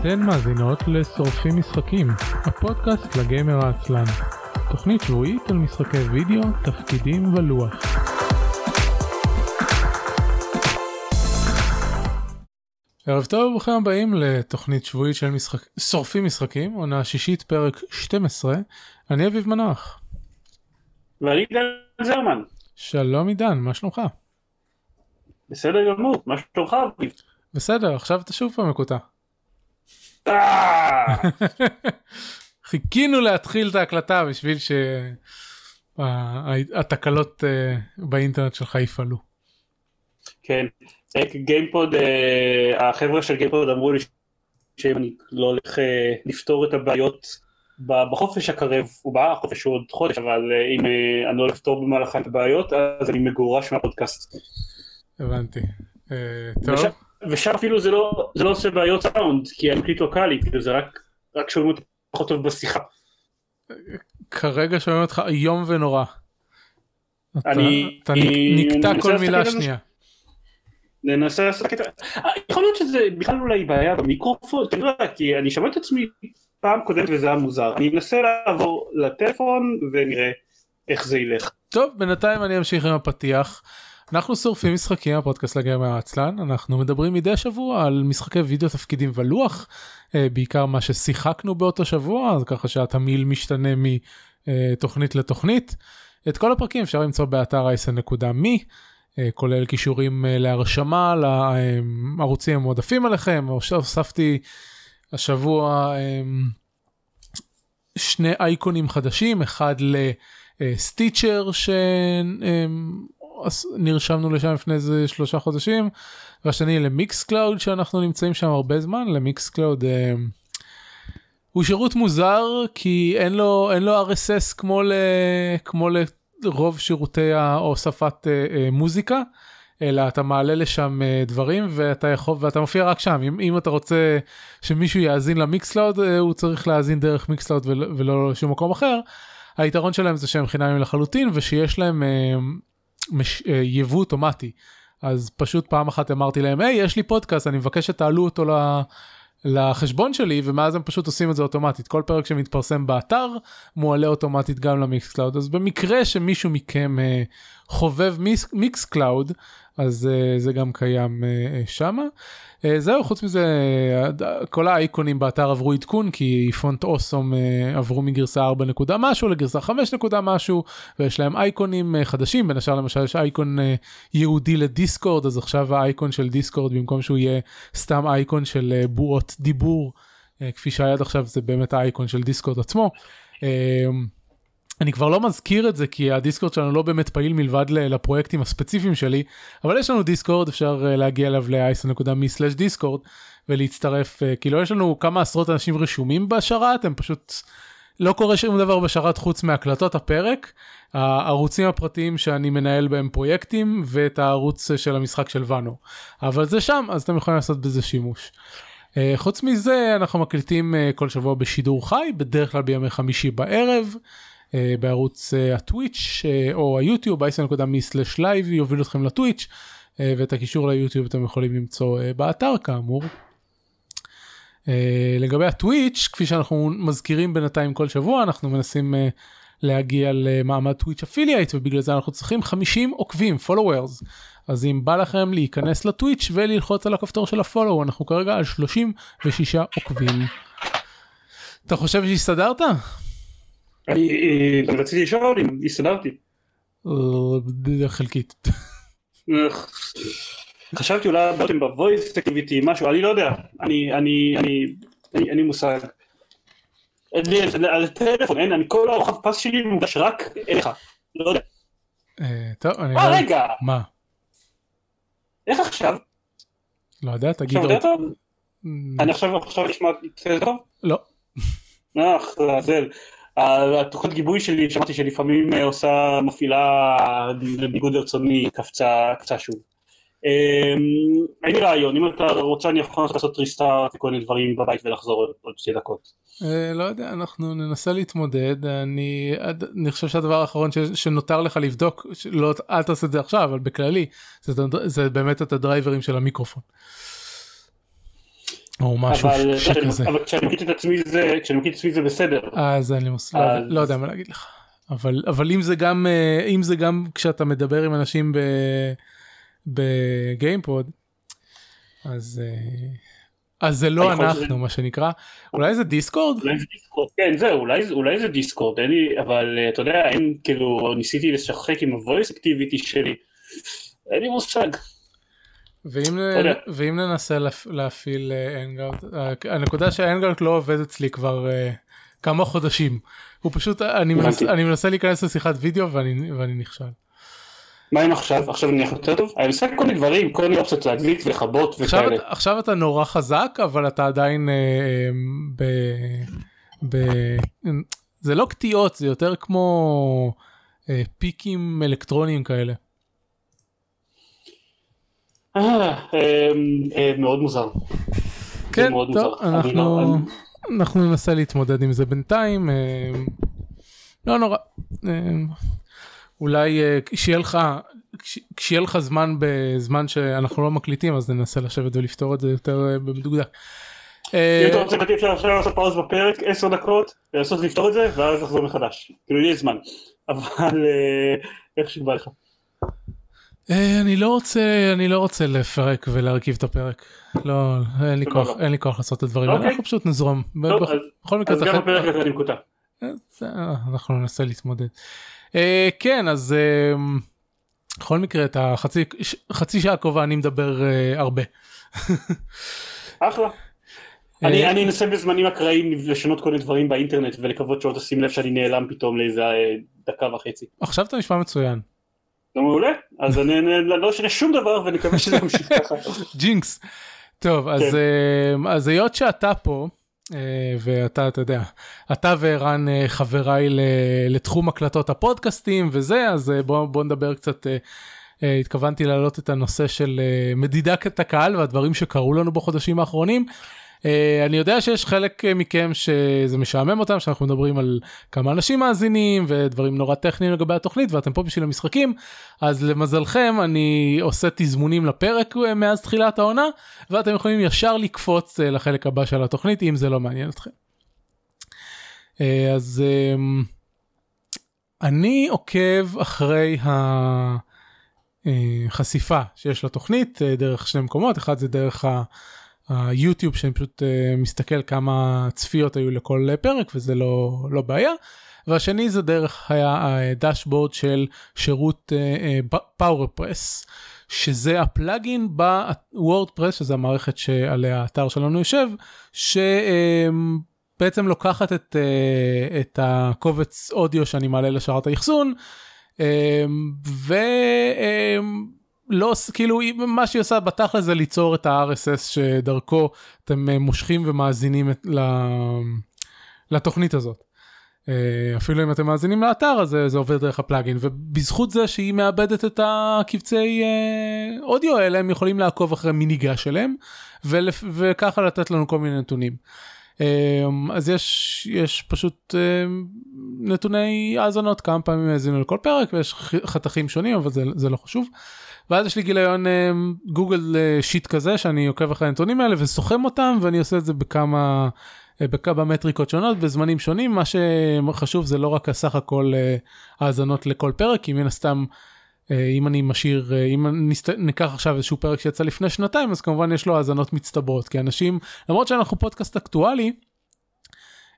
אתן מאזינות לשורפים משחקים, הפודקאסט לגיימר העצלן. תוכנית שבועית על משחקי וידאו, תפקידים ולוח. ערב טוב וברוכים הבאים לתוכנית שבועית של משחק... שורפים משחקים, עונה שישית פרק 12. אני אביב מנוח. ואני עידן זרמן. שלום עידן, מה שלומך? בסדר גמור, מה שלומך אביב? בסדר, עכשיו אתה שוב פעם מקוטע. אה! חיכינו להתחיל את ההקלטה בשביל שהתקלות באינטרנט שלך יפעלו. כן, גיימפוד, אה, החבר'ה של גיימפוד אמרו לי שאם אני לא הולך אה, לפתור את הבעיות בחופש הקרב, הוא בא, החופש הוא עוד חודש, אבל אה, אם אה, אני לא לפתור במהלך את הבעיות, אז אני מגורש מהפודקאסט. הבנתי. אה, טוב. וש- ושם אפילו זה לא, זה לא עושה בעיות סאונד, כי אני מקליט ווקאלי, כאילו זה רק, רק שומעים אותי פחות טוב בשיחה. כרגע שומעים אותך איום ונורא. אתה- אני- אתה נקטע אני כל מילה. שנייה. ננסה לעשות קטע, אה, יכול להיות שזה בכלל אולי בעיה במיקרופון, אתה יודע, כי אני שומע את עצמי פעם קודמת וזה היה מוזר, אני מנסה לעבור לטלפון ונראה איך זה ילך. טוב בינתיים אני אמשיך עם הפתיח. אנחנו שורפים משחקים הפודקאסט לגמר העצלן אנחנו מדברים מדי שבוע על משחקי וידאו תפקידים ולוח אה, בעיקר מה ששיחקנו באותו שבוע אז ככה שהתמהיל משתנה מתוכנית לתוכנית. את כל הפרקים אפשר למצוא באתר ה-10.me אה, כולל קישורים אה, להרשמה לערוצים המועדפים עליכם הוספתי השבוע שני אייקונים חדשים אחד ל Stitcher שנרשמנו לשם לפני איזה שלושה חודשים והשני ל Mixcloud שאנחנו נמצאים שם הרבה זמן ל Mixcloud הוא שירות מוזר כי אין לו אין לו RSS כמו ל, כמו לרוב שירותי ההוספת אה, אה, מוזיקה. אלא אתה מעלה לשם אה, דברים ואתה יכול ואתה מופיע רק שם אם, אם אתה רוצה שמישהו יאזין ל Mixcloud אה, הוא צריך להאזין דרך Mixcloud ולא, ולא לשום מקום אחר. היתרון שלהם זה שהם חינמים לחלוטין ושיש להם אה, מש, אה, יבוא אוטומטי. אז פשוט פעם אחת אמרתי להם היי יש לי פודקאסט אני מבקש שתעלו אותו ל... לחשבון שלי ומאז הם פשוט עושים את זה אוטומטית כל פרק שמתפרסם באתר מועלה אוטומטית גם ל Mixcloud אז במקרה שמישהו מכם אה, חובב Mixcloud אז uh, זה גם קיים uh, שמה. Uh, זהו חוץ מזה uh, כל האייקונים באתר עברו עדכון כי פונט אוסום uh, עברו מגרסה 4 נקודה משהו לגרסה 5 נקודה משהו ויש להם אייקונים חדשים בין השאר למשל יש אייקון ייעודי לדיסקורד אז עכשיו האייקון של דיסקורד במקום שהוא יהיה סתם אייקון של בועות דיבור כפי שהיה עד עכשיו זה באמת האייקון של דיסקורד עצמו. אני כבר לא מזכיר את זה כי הדיסקורד שלנו לא באמת פעיל מלבד לפרויקטים הספציפיים שלי אבל יש לנו דיסקורד אפשר להגיע אליו ל-iso.me/דיסקורד ולהצטרף כאילו יש לנו כמה עשרות אנשים רשומים בשרת הם פשוט לא קורה שום דבר בשרת חוץ מהקלטות הפרק הערוצים הפרטיים שאני מנהל בהם פרויקטים ואת הערוץ של המשחק של ואנו אבל זה שם אז אתם יכולים לעשות בזה שימוש. Uh, חוץ מזה אנחנו מקליטים כל שבוע בשידור חי בדרך כלל בימי חמישי בערב. Uh, בערוץ uh, הטוויץ' uh, או היוטיוב ב-10.me/live יוביל אתכם לטוויץ' ואת הקישור ליוטיוב אתם יכולים למצוא באתר כאמור. לגבי הטוויץ' כפי שאנחנו מזכירים בינתיים כל שבוע אנחנו מנסים להגיע למעמד טוויץ' אפילייט ובגלל זה אנחנו צריכים 50 עוקבים followers אז אם בא לכם להיכנס לטוויץ' וללחוץ על הכפתור של הפולו אנחנו כרגע על 36 עוקבים. אתה חושב שהסתדרת? אני אה, רציתי לשאול אם הסתדרתי. אה, חלקית. חשבתי אולי באתם בוויס אקטיביטי משהו אני לא יודע אני אני אני מושג. אין לי- על הטלפון אין אני כל הרוחב פס שלי מוגש רק אליך. לא יודע. אה, טוב אני לא... רגע מה? איך עכשיו? לא יודע תגיד עוד. אני עכשיו עכשיו נשמע טוב? לא. אה, לעזאזל. התוכנית גיבוי שלי שמעתי שלפעמים אה, עושה מפעילה בניגוד לרצוני קפצה קפצה שוב. אמ, אין לי רעיון אם אתה רוצה אני יכול לעשות ריסטארט וכל מיני דברים בבית ולחזור עוד- שתי דקות. אה, לא יודע אנחנו ננסה להתמודד אני חושב שהדבר האחרון שנותר לך לבדוק לא אל תעשה את זה עכשיו אבל בכללי זה באמת את הדרייברים של המיקרופון. או משהו אבל שכזה. אבל כשאני מקליט את עצמי זה כשאני מקליט את עצמי זה בסדר. אז אני מוס... לא, אז- לא יודע מה להגיד לך. אבל אבל אם זה גם אה, אם זה גם כשאתה מדבר עם אנשים. בגיימפוד אז אה, אז זה לא אנחנו מה שנקרא אולי זה דיסקורד אולי זה דיסקורד, כן זהו, אולי, זה- אולי זה דיסקורד, אין לי, אבל אה, אתה יודע, אין, כאילו, ניסיתי לשחק עם ה-voice activity שלי, אין לי מושג. ואם, יודע. ואם ננסה להפ... להפעיל אנגאוט הנקודה שהאנגאוט לא עובד אצלי כבר uh, כמה חודשים הוא פשוט אני מנס. אני מנסה להיכנס לשיחת וידאו ואני, ואני נכשל. מה עם עכשיו? עכשיו נניח יותר טוב? אני משחק כל מיני דברים, כל מיני אופציות להדליק ולכבות וכאלה. עכשיו אתה נורא חזק אבל אתה עדיין uh, ב... ב... זה לא קטיעות זה יותר כמו פיקים אלקטרוניים כאלה. אה, אמ, אה, מאוד מוזר. כן, טוב, לא- אנחנו, ננסה להתמודד עם זה בינתיים. אה, לא נורא. אה, אולי אה, כשיהיה לך, כש- כשיהיה לך זמן בזמן שאנחנו לא מקליטים אז ננסה לשבת ולפתור את זה יותר במדוקדק. אם אתה רוצה אפשר עכשיו לעשות פאוז בפרק 10 דקות, לנסות לפתור את זה ואז לחזור מחדש. כאילו יש זמן. אבל איך שבא לך. אה, אני לא רוצה אני לא רוצה לפרק ולהרכיב את הפרק. לא אין לי לא, כוח לא. אין לי כוח לעשות את הדברים האלה אוקיי. אנחנו פשוט נזרום. בכל- מקרה אז גם הפרק הזה אני מקוטע. אז, אה, אנחנו ננסה להתמודד. אה, כן אז אה, בכל מקרה את החצי חצי שעה הקרובה אני מדבר אה, הרבה. אחלה. אני אה, אני אנסה בזמנים אקראיים לשנות כל מיני דברים באינטרנט ולקוות שלא תשים לב שאני נעלם פתאום לאיזה אה, דקה וחצי. עכשיו אתה נשמע מצוין. זה מעולה, אז אני לא אשנה שום דבר ונקווה שזה ימשיך ככה. ג'ינקס. טוב אז כן. אה, אז היות שאתה פה אה, ואתה אתה יודע אתה וערן אה, חבריי לתחום הקלטות הפודקאסטים וזה אז אה, בוא בוא נדבר קצת. אה, התכוונתי להעלות את הנושא של אה, מדידת הקהל והדברים שקרו לנו בחודשים האחרונים. אה, אני יודע שיש חלק אה, מכם שזה משעמם אותם שאנחנו מדברים על כמה אנשים מאזינים ודברים נורא טכניים לגבי התוכנית ואתם פה בשביל המשחקים אז למזלכם אני עושה תזמונים לפרק אה, מאז תחילת העונה ואתם יכולים ישר לקפוץ אה, לחלק הבא של התוכנית אם זה לא מעניין אתכם. אה, אז אה, אני עוקב אחרי החשיפה שיש לתוכנית דרך שני מקומות אחד זה דרך ה... היוטיוב שאני פשוט uh, מסתכל כמה צפיות היו לכל אה, פרק וזה לא לא בעיה. והשני זה דרך היה ה dashboard של שירות PowerPress שזה ה plugin ב WordPress שזה המערכת שעליה האתר שלנו יושב שבעצם לוקחת את, את הקובץ אודיו שאני מעלה לשרת האחסון ו... לא כאילו מה שהיא עושה בתכל'ס זה ליצור את ה-RSS שדרכו אתם אה, מושכים ומאזינים את, ל- לתוכנית הזאת. אה, אפילו אם אתם מאזינים לאתר אז זה, עובר דרך הפלאגין ובזכות זה שהיא מאבדת את הקבצי אה, אודיו האלה הם יכולים לעקוב אחרי מי ניגש אליהם ולפ, וככה לתת לנו כל מיני נתונים. אז יש יש פשוט נתוני האזנות כמה פעמים האזינו לכל פרק ויש חתכים שונים אבל זה, זה לא חשוב. ואז יש לי גיליון אה, גוגל אה, שיט כזה שאני עוקב אחרי הנתונים האלה וסוכם אותם ואני עושה את זה בכמה אה, בכמה מטריקות שונות בזמנים שונים מה שחשוב זה לא רק הסך הכל האזנות לכל פרק כי מן הסתם אם אני משאיר אם נסת, ניקח עכשיו איזשהו פרק שיצא לפני שנתיים אז כמובן יש לו האזנות מצטברות כי אנשים למרות שאנחנו פודקאסט אקטואלי.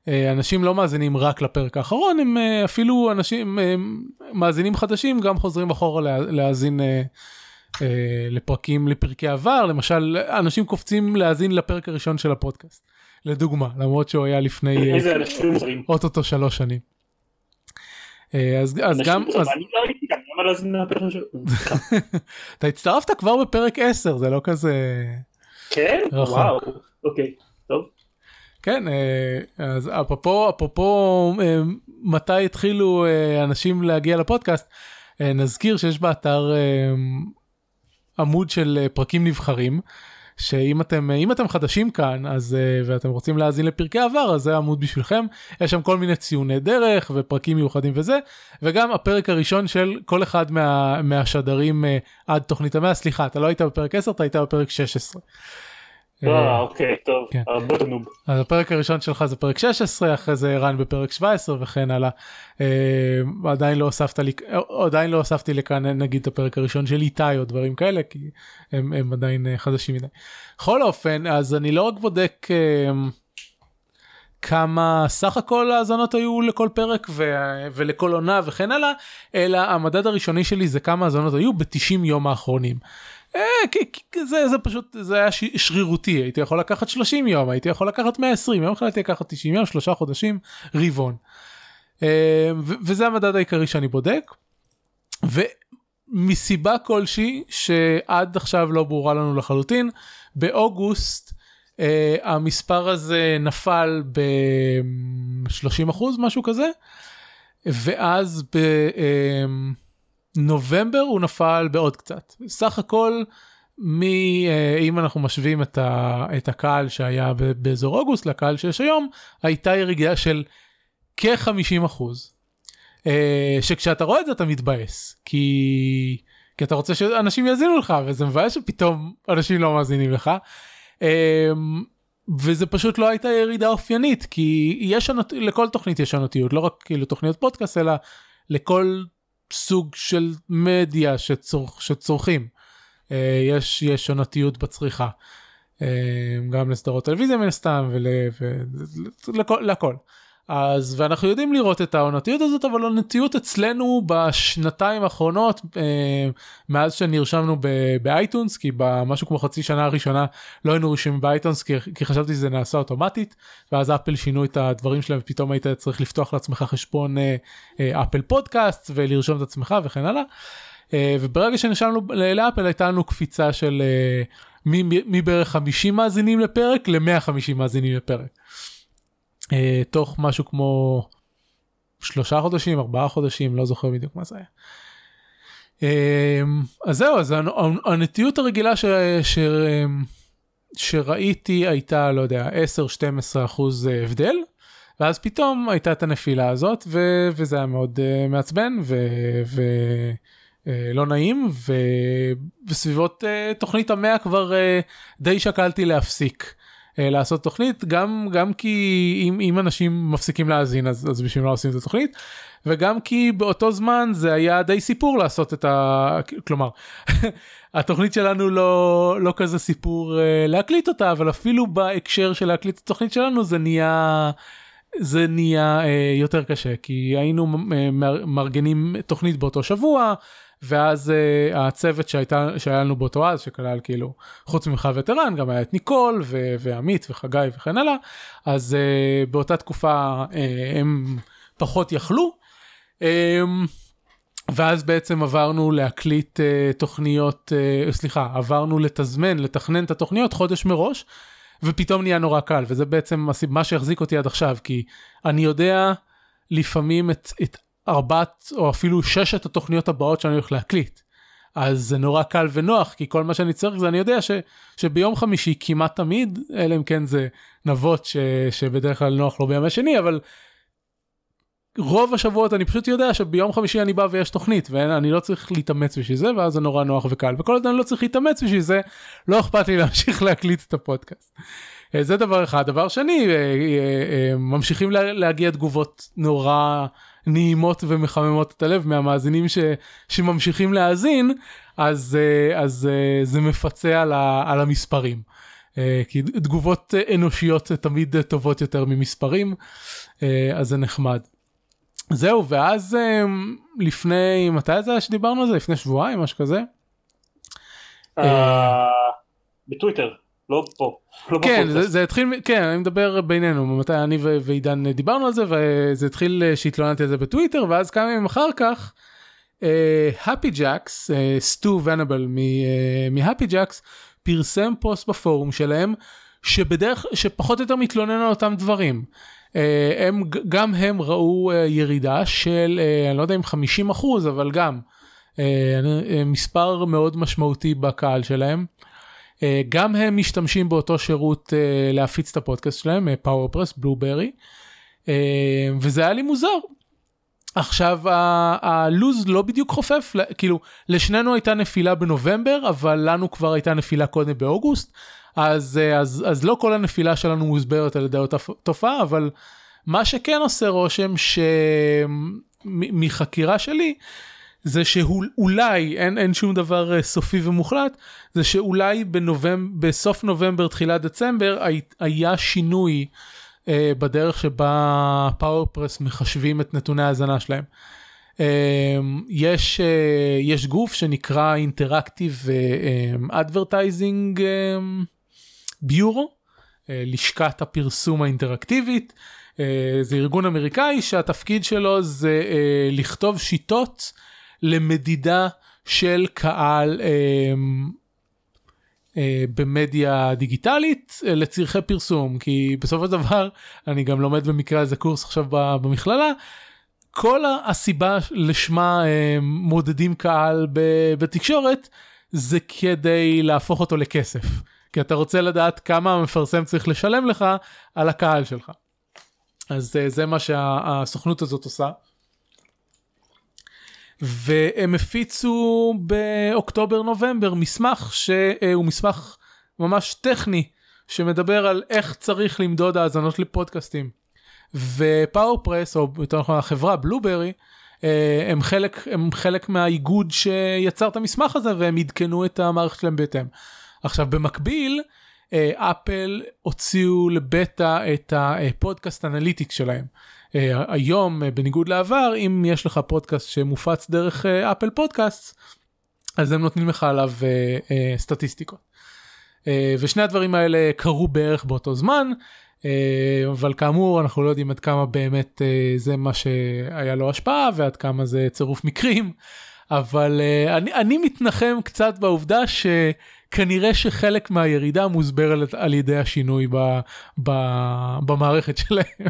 אנשים לא מאזינים רק לפרק האחרון הם אפילו אנשים אה, מאזינים חדשים גם חוזרים אחורה לה- להאזין לפרקים לפרקי עבר למשל אנשים קופצים להאזין לפרק הראשון של הפודקאסט לדוגמה למרות שהוא היה לפני אה. אוטוטו שלוש שנים. אה, אז, אז גם. אז אני לא הייתי כאן, למה. אתה הצטרפת כבר בפרק 10 זה לא כזה כן? רחוק. וואו. אוקיי. טוב. כן אה, אז אפרופו אפרופו אה, מתי התחילו אה, אנשים להגיע לפודקאסט אה, נזכיר שיש באתר אה, עמוד של אה, פרקים נבחרים שאם אתם אם אתם חדשים כאן אז אה, ואתם רוצים להאזין לפרקי עבר אז זה עמוד בשבילכם יש שם כל מיני ציוני דרך ופרקים מיוחדים וזה וגם הפרק הראשון של כל אחד מה, מהשדרים אה, עד תוכנית המאה סליחה אתה לא היית בפרק 10 אתה היית בפרק 16. אה, אוקיי, טוב, כן. הרבה נוב. אז הפרק הראשון שלך זה פרק 16, אחרי זה רן בפרק 17 וכן הלאה. אה, עדיין לא הוספת לי, עדיין לא הוספתי לכאן נגיד את הפרק הראשון של איתי או דברים כאלה, כי הם, הם עדיין אה, חדשים מדי. בכל אופן, אז אני לא רק בודק כמה סך הכל האזנות היו לכל פרק ו- ולכל עונה וכן הלאה, אלא המדד הראשוני שלי זה כמה האזנות היו ב-90 יום האחרונים. אה, זה, זה פשוט זה היה שרירותי הייתי יכול לקחת 30 יום הייתי יכול לקחת 120 יום החלטתי לקחת 90 יום שלושה חודשים רבעון. אה, וזה המדד העיקרי שאני בודק. ומסיבה כלשהי שעד עכשיו לא ברורה לנו לחלוטין באוגוסט uh, המספר הזה נפל ב-30 אחוז משהו כזה ואז ב... נובמבר הוא נפל בעוד קצת. סך הכל, מ, אה, אם אנחנו משווים את, ה, את הקהל שהיה באזור אוגוסט לקהל שיש היום, הייתה ירידה של כ-50 אחוז. אה, שכשאתה רואה את זה אתה מתבאס, כי, כי אתה רוצה שאנשים יאזינו לך, וזה מבאס שפתאום אנשים לא מאזינים לך. אה, וזה פשוט לא הייתה ירידה אופיינית, כי יש לכל תוכנית יש עונתיות, לא רק כאילו תוכניות פודקאסט, אלא לכל סוג של מדיה שצור, שצורכים. אה, יש, יש עונתיות בצריכה. אה, גם לסדרות טלוויזיה מן הסתם ולכל. אז ואנחנו יודעים לראות את העונתיות הזאת אבל העונתיות אצלנו בשנתיים האחרונות אה, מאז שנרשמנו באייטונס כי במשהו כמו חצי שנה הראשונה לא היינו רשומים באייטונס כי, כי חשבתי שזה נעשה אוטומטית ואז אפל שינו את הדברים שלהם ופתאום היית צריך לפתוח לעצמך חשבון אה, אה, אפל פודקאסט ולרשום את עצמך וכן הלאה. אה, וברגע שנרשמנו לאפל הייתה לנו קפיצה של אה, מבערך 50 מאזינים לפרק ל-150 מאזינים לפרק. אה, תוך משהו כמו שלושה חודשים ארבעה חודשים לא זוכר בדיוק מה זה היה. אה, אז זהו אז הנטיות הרגילה ש, ש, שראיתי הייתה לא יודע 10-12 אחוז הבדל ואז פתאום הייתה את הנפילה הזאת ו, וזה היה מאוד uh, מעצבן ולא uh, נעים ו, וסביבות uh, תוכנית המאה כבר uh, די שקלתי להפסיק. אה, לעשות תוכנית גם גם כי אם, אם אנשים מפסיקים להאזין אז, אז בשביל מה עושים את התוכנית וגם כי באותו זמן זה היה די סיפור לעשות את ה... כלומר התוכנית שלנו לא לא כזה סיפור uh, להקליט אותה אבל אפילו בהקשר של להקליט את התוכנית שלנו זה נהיה. זה נהיה uh, יותר קשה כי היינו uh, מארגנים תוכנית באותו שבוע ואז uh, הצוות שהייתה שהיה לנו באותו אז שכלל כאילו חוץ ממך וטרן גם היה את ניקול ו- ועמית וחגי וכן הלאה אז uh, באותה תקופה uh, הם פחות יכלו. Um, ואז בעצם עברנו להקליט uh, תוכניות uh, סליחה עברנו לתזמן לתכנן את התוכניות חודש מראש ופתאום נהיה נורא קל וזה בעצם מה שהחזיק אותי עד עכשיו כי אני יודע לפעמים את, את ארבעת או אפילו ששת התוכניות הבאות שאני הולך להקליט. אז זה נורא קל ונוח כי כל מה שאני צריך זה אני יודע ש, שביום חמישי כמעט תמיד אלא אם כן זה נבות ש, שבדרך כלל נוח לו בימי השני אבל רוב השבועות אני פשוט יודע שביום חמישי אני בא ויש תוכנית ואני לא צריך להתאמץ בשביל זה ואז זה נורא נוח וקל וכל עוד אני לא צריך להתאמץ בשביל זה לא אכפת לי להמשיך להקליט את הפודקאסט. אה, זה דבר אחד דבר שני אה, אה, ממשיכים להגיע תגובות נורא נעימות ומחממות את הלב מהמאזינים ש, שממשיכים להאזין אז אז זה מפצה על, ה, על המספרים. כי תגובות אנושיות תמיד טובות יותר ממספרים אז זה נחמד. זהו ואז לפני מתי זה היה שדיברנו על זה לפני שבועיים משהו כזה. בטוויטר. לא פה. לא כן, זה, זה התחיל, כן, אני מדבר בינינו, מתי אני ועידן דיברנו על זה, וזה התחיל אה, שהתלוננתי על זה בטוויטר, ואז כמה ימים אחר כך, הפי ג'קס, סטו ונבל מהפי ג'קס, פרסם פוסט בפורום שלהם, שבדרך, שפחות או יותר מתלונן על אותם דברים. אה, הם, גם הם ראו אה, ירידה של, אה, אני לא יודע אם 50 אחוז, אבל גם uh, מספר מאוד משמעותי בקהל שלהם. אה, גם הם משתמשים באותו שירות אה, להפיץ את הפודקאסט שלהם, פאורפרס, בלוברי, וזה היה לי מוזר. עכשיו הלוז לא בדיוק חופף כאילו לשנינו הייתה נפילה בנובמבר אבל לנו כבר הייתה נפילה קודם באוגוסט אז אה, אז אז לא כל הנפילה שלנו מוסברת על ידי אותה תופעה אבל מה שכן עושה רושם שמחקירה שלי זה שאולי אין אין שום דבר אה, סופי ומוחלט זה שאולי בנובמבר בסוף נובמבר תחילת דצמבר הי- היה שינוי אה, בדרך שבה PowerPress מחשבים את נתוני ההאזנה שלהם. אה, יש אה, יש גוף שנקרא Interactive Advertising Bureau לשכת הפרסום האינטראקטיבית זה ארגון אמריקאי שהתפקיד שלו זה לכתוב שיטות למדידה של קהל אה, אה, במדיה דיגיטלית אה, לצורכי פרסום כי בסופו של דבר אני גם לומד במקרה הזה קורס עכשיו במכללה. כל הסיבה לשמה מודדים קהל בתקשורת זה כדי להפוך אותו לכסף כי אתה רוצה לדעת כמה המפרסם צריך לשלם לך על הקהל שלך. אז זה מה שהסוכנות הזאת עושה. והם הפיצו באוקטובר נובמבר מסמך שהוא מסמך ממש טכני שמדבר על איך צריך למדוד האזנות לפודקאסטים. ופאורפרס או יותר נכון החברה בלוברי הם חלק הם חלק מהאיגוד שיצר את המסמך הזה והם עדכנו את המערכת שלהם בהתאם. עכשיו במקביל אפל הוציאו לבטא את ה podcast analytics שלהם. אה, היום אה, בניגוד לעבר אם יש לך פודקאסט שמופץ דרך אפל אה, פודקאסט אז הם נותנים לך עליו סטטיסטיקות. ושני הדברים האלה קרו בערך באותו זמן אבל כאמור אנחנו לא יודעים עד כמה באמת זה מה שהיה לו השפעה ועד כמה זה צירוף מקרים אבל אני, אני מתנחם קצת בעובדה שכנראה שחלק מהירידה מוסברת על ידי השינוי ב, ב, במערכת שלהם.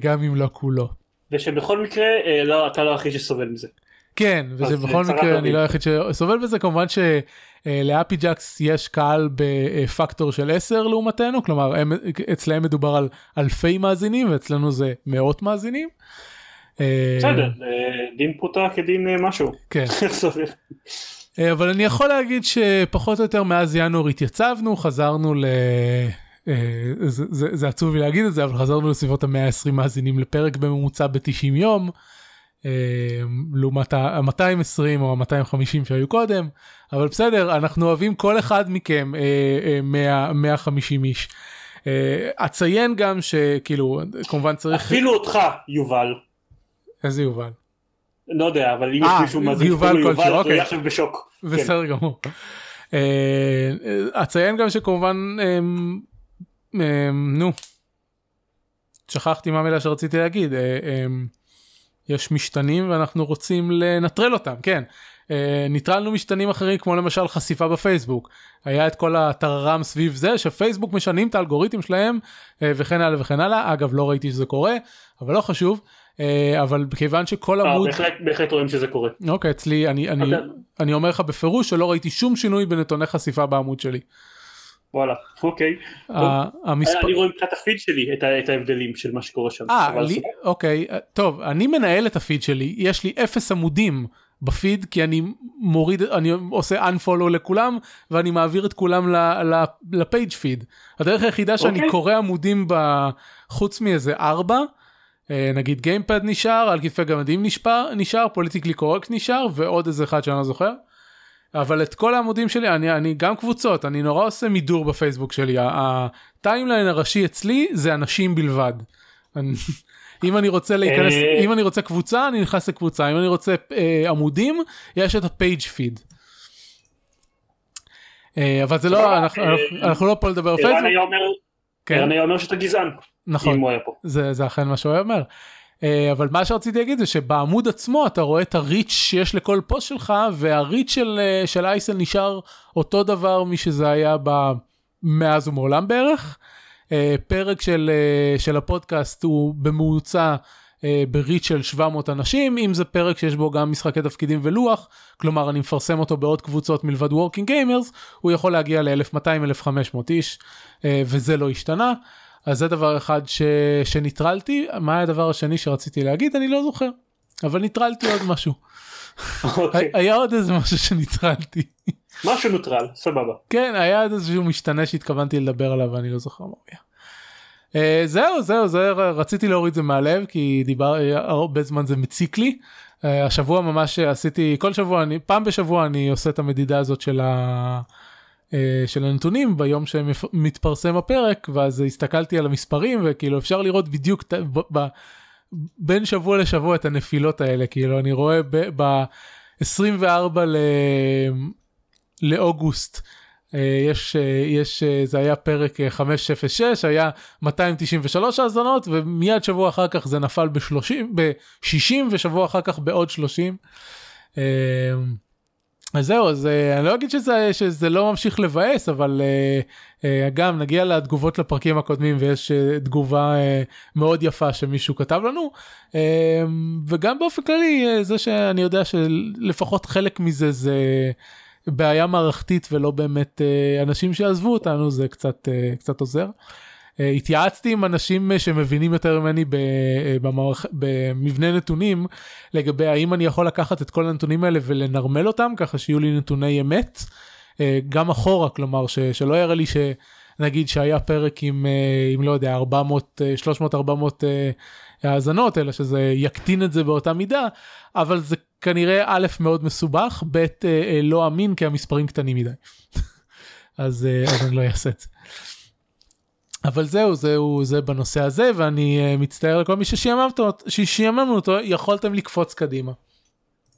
גם אם לא כולו. ושבכל מקרה לא, אתה לא היחיד שסובל מזה. כן, ושבכל מקרה אני לא היחיד שסובל בזה, כמובן שלאפי ג'קס יש קהל בפקטור של 10 לעומתנו, כלומר הם, אצלהם מדובר על אלפי מאזינים ואצלנו זה מאות מאזינים. בסדר, דין פרוטה כדין משהו. כן. אבל אני יכול להגיד שפחות או יותר מאז ינואר התייצבנו, חזרנו ל... זה, זה, זה עצוב לי להגיד את זה אבל חזרנו לסביבות המאה ה-20 מאזינים לפרק בממוצע ב-90 יום לעומת ה-220 או ה-250 שהיו קודם אבל בסדר אנחנו אוהבים כל אחד מכם 100, 150 איש. אציין גם שכאילו כמובן צריך אפילו אותך יובל. איזה יובל? לא יודע אבל אם יש מישהו מאזין יובל כלשהו הוא יהיה עכשיו בשוק. בסדר גמור. אציין גם שכמובן נו. שכחתי מה המילה שרציתי להגיד. יש משתנים ואנחנו רוצים לנטרל אותם כן. ניטרלנו משתנים אחרים כמו למשל חשיפה בפייסבוק. היה את כל הטררם סביב זה שפייסבוק משנים את האלגוריתם שלהם וכן הלאה וכן הלאה. אגב לא ראיתי שזה קורה אבל לא חשוב. אבל כיוון שכל עמוד בהחלט רואים שזה קורה. אוקיי אצלי אני אני אני אומר לך בפירוש שלא ראיתי שום שינוי בנתוני חשיפה בעמוד שלי. וואלה אוקיי אני רואה מבחינת הפיד שלי את ההבדלים של מה שקורה שם. אוקיי טוב אני מנהל את הפיד שלי יש לי אפס עמודים בפיד כי אני מוריד אני עושה unfollow לכולם ואני מעביר את כולם ל page feed. הדרך היחידה שאני קורא עמודים חוץ מאיזה ארבע. נגיד גיימפאד נשאר על כתפי גמדים נשאר politically correct נשאר ועוד איזה אחד שאני לא זוכר. אבל את כל העמודים שלי אני אני גם קבוצות אני נורא עושה מידור בפייסבוק שלי ה timeline הראשי אצלי זה אנשים בלבד. אם אני רוצה להיכנס אם אני רוצה קבוצה אני נכנס לקבוצה אם אני רוצה אה, עמודים יש את הפייג' פיד. אה, אבל זה לא אנחנו, אנחנו לא פה לדבר פייסבוק. כן. אני אומר שאתה גזען. נכון זה, זה אכן מה שהוא אומר. אבל מה שרציתי להגיד זה שבעמוד עצמו אתה רואה את הריץ' שיש לכל פוסט שלך והריץ' של, של אייסל נשאר אותו דבר משזה היה מאז ומעולם בערך. פרק של, של הפודקאסט הוא בממוצע ב reach של 700 אנשים אם זה פרק שיש בו גם משחקי תפקידים ולוח כלומר אני מפרסם אותו בעוד קבוצות מלבד וורקינג גיימרס הוא יכול להגיע ל-1200-1500 איש וזה לא השתנה. אז זה דבר אחד ש... שניטרלתי, מה היה הדבר השני שרציתי להגיד? אני לא זוכר, אבל ניטרלתי עוד משהו. אוקיי. היה עוד איזה משהו שניטרלתי. משהו נוטרל, סבבה. כן, היה עוד איזשהו משתנה שהתכוונתי לדבר עליו ואני לא זוכר מה היה. Uh, זהו זהו זה רציתי להוריד זה מהלב כי דיבר הרבה זמן זה מציק לי. Uh, השבוע ממש עשיתי כל שבוע אני פעם בשבוע אני עושה את המדידה הזאת של, ה, של הנתונים ביום שמתפרסם הפרק ואז הסתכלתי על המספרים וכאילו אפשר לראות בדיוק ב, ב, בין שבוע לשבוע את הנפילות האלה כאילו אני רואה ב-24 ל... לאוגוסט אה, יש אה, יש אה, זה היה פרק 506 היה 293 האזנות ומיד שבוע אחר כך זה נפל ב-30 ב-60 ושבוע אחר כך בעוד 30. זהו אז אני לא אגיד שזה שזה לא ממשיך לבאס אבל גם נגיע לתגובות לפרקים הקודמים ויש תגובה מאוד יפה שמישהו כתב לנו וגם באופן כללי זה שאני יודע שלפחות חלק מזה זה. בעיה מערכתית ולא באמת אה, אנשים שעזבו אותנו זה קצת אה, קצת עוזר. אה, התייעצתי עם אנשים שמבינים יותר ממני במערכ... במבנה נתונים לגבי האם אני יכול לקחת את כל הנתונים האלה ולנרמל אותם ככה שיהיו לי נתוני אמת גם אחורה כלומר ש... שלא יראה לי שנגיד שהיה פרק עם, עם לא יודע 400 300 400 האזנות אלא שזה יקטין את זה באותה מידה אבל זה כנראה א' מאוד מסובך ב' אה, לא אמין כי המספרים קטנים מדי. אז, אה, אז אני לא אעשה את זה. אבל זהו זהו זה בנושא הזה ואני uh, מצטער לכל מי ששיעממנו אותו יכולתם לקפוץ קדימה.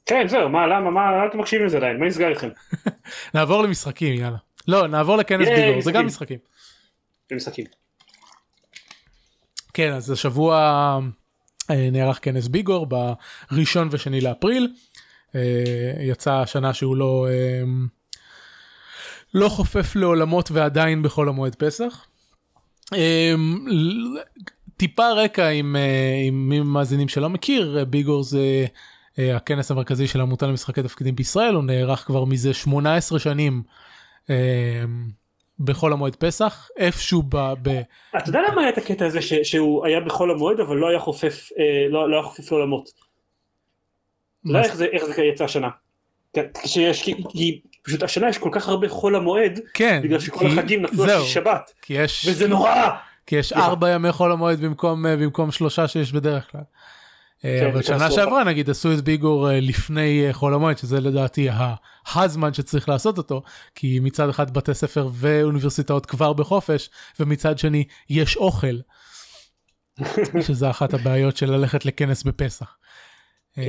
כן זהו מה למה מה אתם מקשיבים לזה עדיין מה נסגר איתכם. נעבור למשחקים יאללה. לא נעבור לכנס ביגור זה גם משחקים. משחקים. כן אז השבוע אה, נערך כנס ביגור בראשון ושני לאפריל. אה, יצא השנה שהוא לא אה, לא חופף לעולמות ועדיין בחול המועד פסח. טיפה רקע עם, עם מי מאזינים שלא מכיר ביגור זה הכנס המרכזי של העמותה למשחקי תפקידים בישראל הוא נערך כבר מזה 18 שנים בחול המועד פסח איפשהו ב... ב... אתה יודע למה היה את הקטע הזה ש, שהוא היה בחול המועד אבל לא היה חופף אה, לא, לא היה חופף לעולמות. לא איך זה, איך זה יצא השנה. כי, כי פשוט השנה יש כל כך הרבה חול המועד כן בגלל שכל כי... החגים נפלו על שבת יש וזה נורא כי יש ארבע ימי חול המועד במקום אה, במקום שלושה שיש בדרך כלל. אה, כן, אבל שנה שעברה נגיד עשו את ביגור אה, לפני חול המועד שזה לדעתי הזמן שצריך לעשות אותו כי מצד אחד בתי ספר ואוניברסיטאות כבר בחופש ומצד שני יש אוכל. שזה אחת הבעיות של ללכת לכנס בפסח. כן.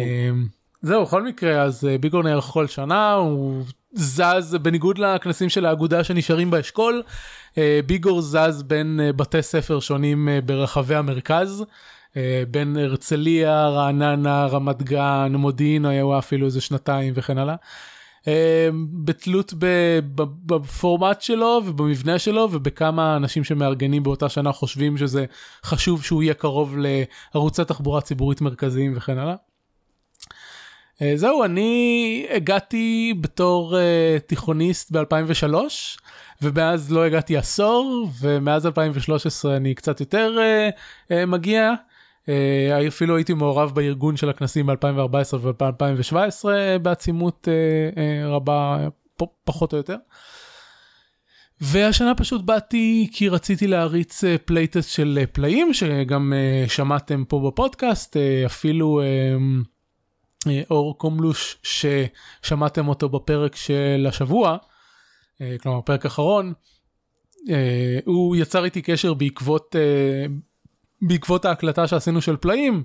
זהו בכל מקרה אז ביגור נערך כל שנה הוא זז בניגוד לכנסים של האגודה שנשארים באשכול ביגור זז בין בתי ספר שונים ברחבי המרכז. אה, בין הרצליה, רעננה, רמת גן, מודיעין היה אפילו איזה שנתיים וכן הלאה. אה, בתלות בפורמט שלו ובמבנה שלו ובכמה אנשים שמארגנים באותה שנה חושבים שזה חשוב שהוא יהיה קרוב לערוצי תחבורה ציבורית מרכזיים וכן הלאה. אה, זהו אני הגעתי בתור תיכוניסט ב2003 ומאז לא הגעתי עשור ומאז 2013 אני קצת יותר מגיע Uh, אפילו הייתי מעורב בארגון של הכנסים ב-2014 וב-2017 בעצימות רבה פחות או יותר. והשנה פשוט באתי כי רציתי להריץ playtest של פלאים שגם שמעתם פה בפודקאסט אפילו uh, אור קומלוש ששמעתם אותו בפרק של השבוע uh, כלומר פרק אחרון. Uh, הוא יצר איתי קשר בעקבות uh, בעקבות ההקלטה שעשינו של פלאים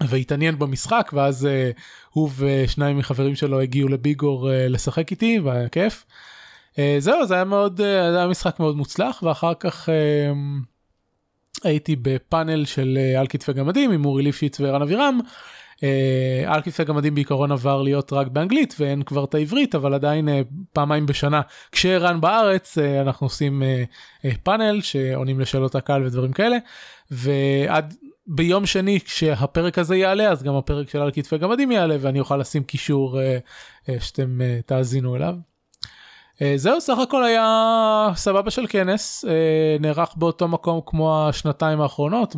והתעניין במשחק ואז uh, הוא ושניים מחברים שלו הגיעו לביגור uh, לשחק איתי והיה כיף. Uh, זהו זה היה מאוד uh, זה היה משחק מאוד מוצלח ואחר כך uh, הייתי בפאנל של uh, על כתפי גמדים עם אורי ליפשיץ וערן אבירם. על כתפי גמדים בעיקרון עבר להיות רק באנגלית ואין כבר את העברית אבל עדיין uh, פעמיים בשנה כשערן בארץ uh, אנחנו עושים פאנל שעונים לשאלות הקהל ודברים כאלה ועד ביום שני כשהפרק הזה יעלה אז גם הפרק של על כתפי גמדים יעלה ואני אוכל לשים קישור שאתם תאזינו אליו. אה, זהו סך הכל היה סבבה של כנס אה, נערך באותו מקום כמו השנתיים האחרונות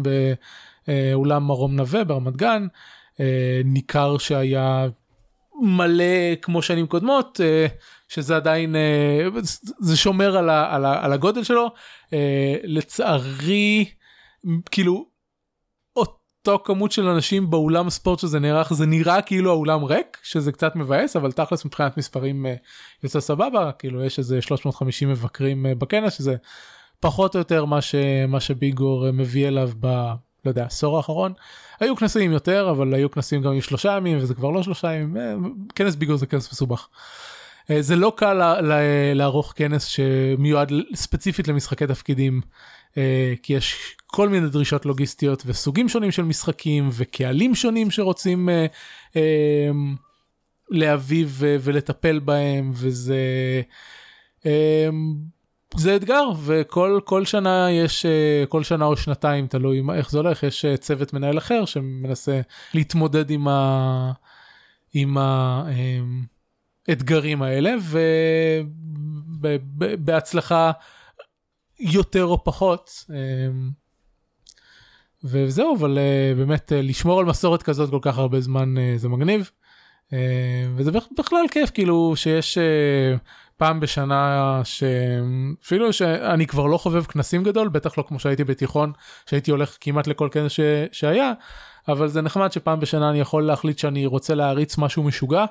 באולם מרום נווה ברמת גן אה, ניכר שהיה מלא כמו שנים קודמות שזה עדיין זה שומר על, ה, על, ה, על הגודל שלו לצערי כאילו אותו כמות של אנשים באולם ספורט שזה נערך זה נראה כאילו האולם ריק שזה קצת מבאס אבל תכלס מבחינת מספרים אה, יוצא סבבה כאילו יש איזה 350 מבקרים אה, בכנס שזה פחות או יותר מה שמה שביגור אה, מביא אליו. לא יודע עשור האחרון היו כנסים יותר אבל היו כנסים גם עם שלושה ימים וזה כבר לא שלושה ימים כנס ביגור זה כנס מסובך. זה לא קל לערוך כנס שמיועד ספציפית למשחקי תפקידים כי יש כל מיני דרישות לוגיסטיות וסוגים שונים של משחקים וקהלים שונים שרוצים אה, אה, להביא ולטפל בהם וזה אה, זה אתגר וכל כל שנה יש אה, כל שנה או שנתיים תלוי איך זה הולך יש אה, צוות מנהל אחר שמנסה להתמודד עם ה... עם האתגרים אה, האלה ובהצלחה יותר או פחות. וזהו אבל uh, באמת לשמור על מסורת כזאת כל כך הרבה זמן זה מגניב. וזה בכלל כיף כאילו שיש פעם בשנה שאפילו שאני כבר לא חובב כנסים גדול בטח לא כמו שהייתי בתיכון שהייתי הולך כמעט לכל כנס ש... שהיה אבל זה נחמד שפעם בשנה אני יכול להחליט שאני רוצה להריץ משהו משוגע.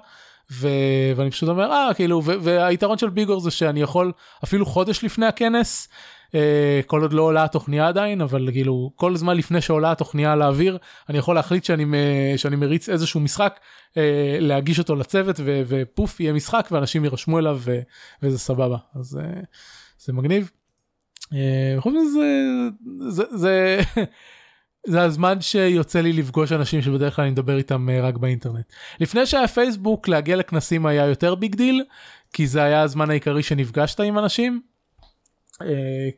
ו... ואני פשוט אומר אה כאילו ו... והיתרון של ביגור זה שאני יכול אפילו חודש לפני הכנס כל עוד לא עולה התוכניה עדיין אבל כאילו כל זמן לפני שעולה התוכניה לאוויר אני יכול להחליט שאני שאני מריץ איזשהו משחק אה, להגיש אותו לצוות ו, ופוף יהיה משחק ואנשים יירשמו אליו ו, וזה סבבה אז אה, זה מגניב. חוץ מזה זה, זה, זה הזמן שיוצא לי לפגוש אנשים שבדרך כלל אני מדבר איתם רק באינטרנט. לפני שהיה פייסבוק להגיע לכנסים היה יותר big deal כי זה היה הזמן העיקרי שנפגשת עם אנשים אה,